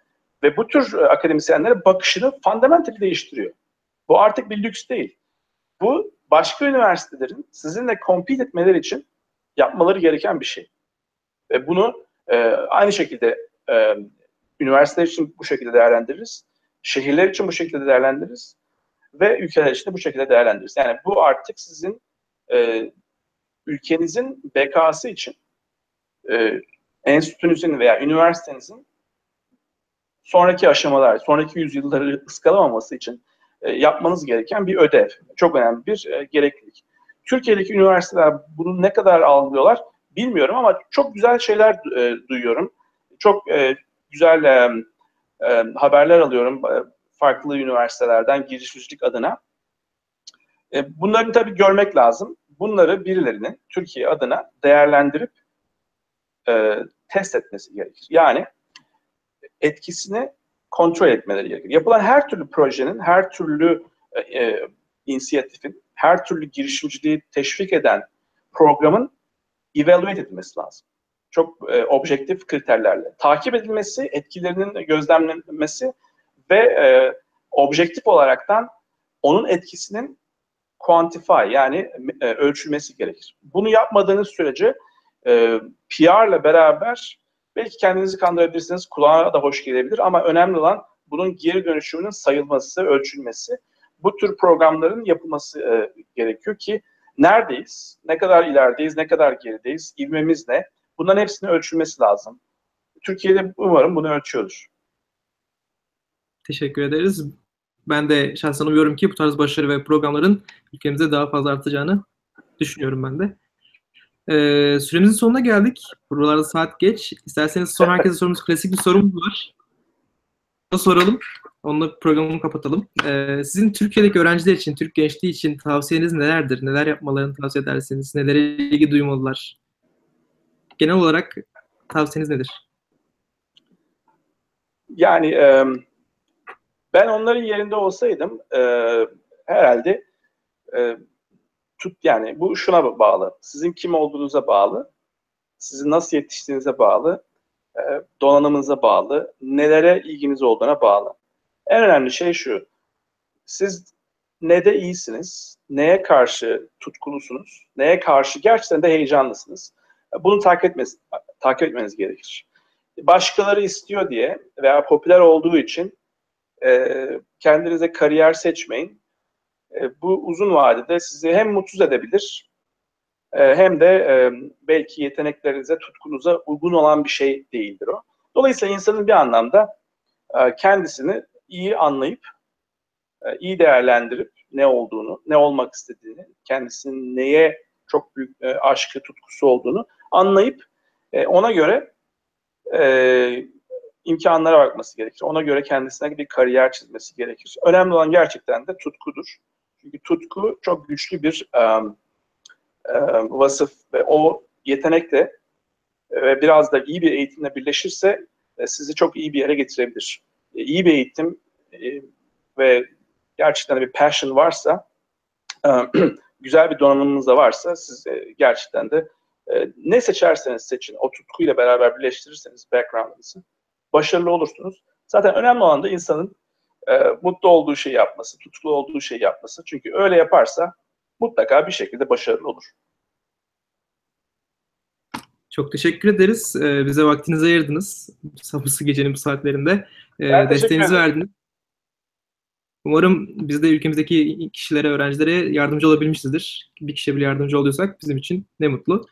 ve bu tür e, akademisyenlere bakışını fundamentally değiştiriyor. Bu artık bir lüks değil. Bu başka üniversitelerin sizinle compete etmeleri için yapmaları gereken bir şey. Ve bunu e, aynı şekilde e, üniversiteler için bu şekilde değerlendiririz. Şehirler için bu şekilde değerlendiririz. Ve ülkeler için de bu şekilde değerlendiririz. Yani bu artık sizin e, ülkenizin bekası için e, enstitünüzün veya üniversitenizin sonraki aşamalar, sonraki yüzyılları ıskalamaması için e, yapmanız gereken bir ödev. Çok önemli bir e, gereklilik. Türkiye'deki üniversiteler bunu ne kadar algılıyorlar bilmiyorum ama çok güzel şeyler e, duyuyorum. Çok güzel haberler alıyorum farklı üniversitelerden girişimcilik adına. Bunları tabii görmek lazım. Bunları birilerinin Türkiye adına değerlendirip test etmesi gerekir. Yani etkisini kontrol etmeleri gerekir. Yapılan her türlü projenin, her türlü e, e, inisiyatifin, her türlü girişimciliği teşvik eden programın evaluate edilmesi lazım. Çok e, objektif kriterlerle. Takip edilmesi, etkilerinin gözlemlenmesi ve e, objektif olaraktan onun etkisinin quantify yani e, ölçülmesi gerekir. Bunu yapmadığınız sürece e, PR'la beraber Belki kendinizi kandırabilirsiniz, kulağa da hoş gelebilir ama önemli olan bunun geri dönüşümünün sayılması, ölçülmesi. Bu tür programların yapılması e, gerekiyor ki neredeyiz, ne kadar ilerideyiz, ne kadar gerideyiz, ivmemiz ne? Bunların hepsinin ölçülmesi lazım. Türkiye'de umarım bunu ölçüyordur. Teşekkür ederiz. Ben de şahsen umuyorum ki bu tarz başarı ve programların ülkemizde daha fazla artacağını düşünüyorum ben de. Ee, süremizin sonuna geldik. Buralarda saat geç. İsterseniz son herkese sorumuz klasik bir sorumuz var. Onu soralım. Onunla programı kapatalım. Ee, sizin Türkiye'deki öğrenciler için, Türk gençliği için tavsiyeniz nelerdir? Neler yapmalarını tavsiye edersiniz? Nelere ilgi duymalılar? Genel olarak tavsiyeniz nedir? Yani e, ben onların yerinde olsaydım e, herhalde e, tut yani bu şuna bağlı. Sizin kim olduğunuza bağlı. Sizin nasıl yetiştiğinize bağlı. E, donanımınıza bağlı. Nelere ilginiz olduğuna bağlı. En önemli şey şu. Siz ne de iyisiniz, neye karşı tutkulusunuz, neye karşı gerçekten de heyecanlısınız. Bunu takip, etmeniz, takip etmeniz gerekir. Başkaları istiyor diye veya popüler olduğu için e, kendinize kariyer seçmeyin. E, bu uzun vadede sizi hem mutsuz edebilir e, hem de e, belki yeteneklerinize, tutkunuza uygun olan bir şey değildir o. Dolayısıyla insanın bir anlamda kendisini iyi anlayıp, iyi değerlendirip ne olduğunu, ne olmak istediğini, kendisinin neye çok büyük aşkı, tutkusu olduğunu anlayıp ona göre e, imkanlara bakması gerekir. Ona göre kendisine bir kariyer çizmesi gerekir. Önemli olan gerçekten de tutkudur. Çünkü tutku çok güçlü bir um, um, vasıf ve o yetenekle ve biraz da iyi bir eğitimle birleşirse e, sizi çok iyi bir yere getirebilir. E, iyi bir eğitim e, ve gerçekten bir passion varsa, e, güzel bir donanımınız da varsa siz e, gerçekten de e, ne seçerseniz seçin, o tutkuyla beraber birleştirirseniz background'ınızı başarılı olursunuz. Zaten önemli olan da insanın e, mutlu olduğu şeyi yapması, tutkulu olduğu şeyi yapması. Çünkü öyle yaparsa mutlaka bir şekilde başarılı olur. Çok teşekkür ederiz. Ee, bize vaktinizi ayırdınız. Sabırsız gecenin bu saatlerinde. Ee, desteğinizi verdiniz. Umarım biz de ülkemizdeki kişilere, öğrencilere yardımcı olabilmişizdir. Bir kişiye bile yardımcı oluyorsak bizim için ne mutlu.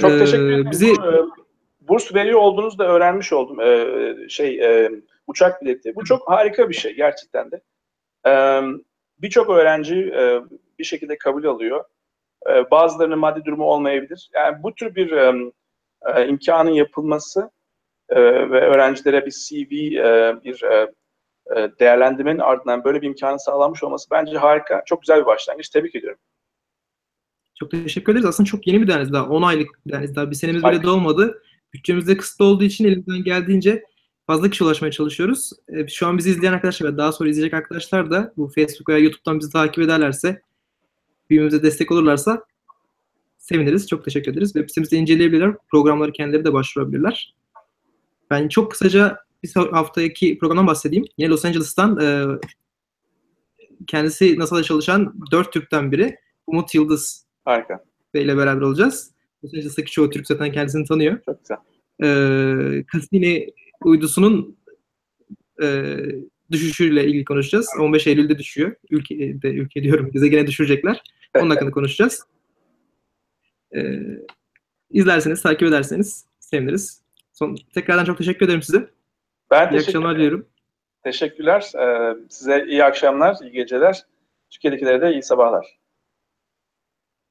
Çok teşekkür ederim. Bizi... Burs veriyor olduğunuzu da öğrenmiş oldum. Ee, şey e, uçak bileti. Bu çok harika bir şey gerçekten de. Ee, Birçok öğrenci e, bir şekilde kabul alıyor. Bazılarının maddi durumu olmayabilir. Yani bu tür bir e, e, imkanın yapılması e, ve öğrencilere bir CV, e, bir e, değerlendirmenin ardından böyle bir imkanın sağlanmış olması bence harika. Çok güzel bir başlangıç. Tebrik ediyorum. Çok teşekkür ederiz. Aslında çok yeni bir deniz daha. 10 aylık bir deniz daha. Bir senemiz bile dolmadı. Bütçemiz de kısıtlı olduğu için elimizden geldiğince fazla kişi ulaşmaya çalışıyoruz. E, şu an bizi izleyen arkadaşlar ve daha sonra izleyecek arkadaşlar da bu Facebook veya YouTube'dan bizi takip ederlerse, büyümemize destek olurlarsa seviniriz. Çok teşekkür ederiz. Web sitemizde inceleyebilirler. Programları kendileri de başvurabilirler. Ben çok kısaca bir haftaki programdan bahsedeyim. Yine Los Angeles'tan e, kendisi NASA'da çalışan dört Türk'ten biri. Umut Yıldız Harika. ile beraber olacağız. Los Angeles'taki çoğu Türk zaten kendisini tanıyor. Çok güzel. E, Cassini uydusunun e, düşüşüyle ilgili konuşacağız. 15 Eylül'de düşüyor. Ülke, de, ülke diyorum, gezegene düşürecekler. Onun hakkında konuşacağız. E, izlerseniz, takip ederseniz seviniriz. Son, tekrardan çok teşekkür ederim size. Ben iyi akşamlar diliyorum. Teşekkürler. Ee, size iyi akşamlar, iyi geceler. Türkiye'dekilere de iyi sabahlar.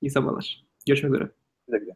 İyi sabahlar. Görüşmek üzere. Güle güle.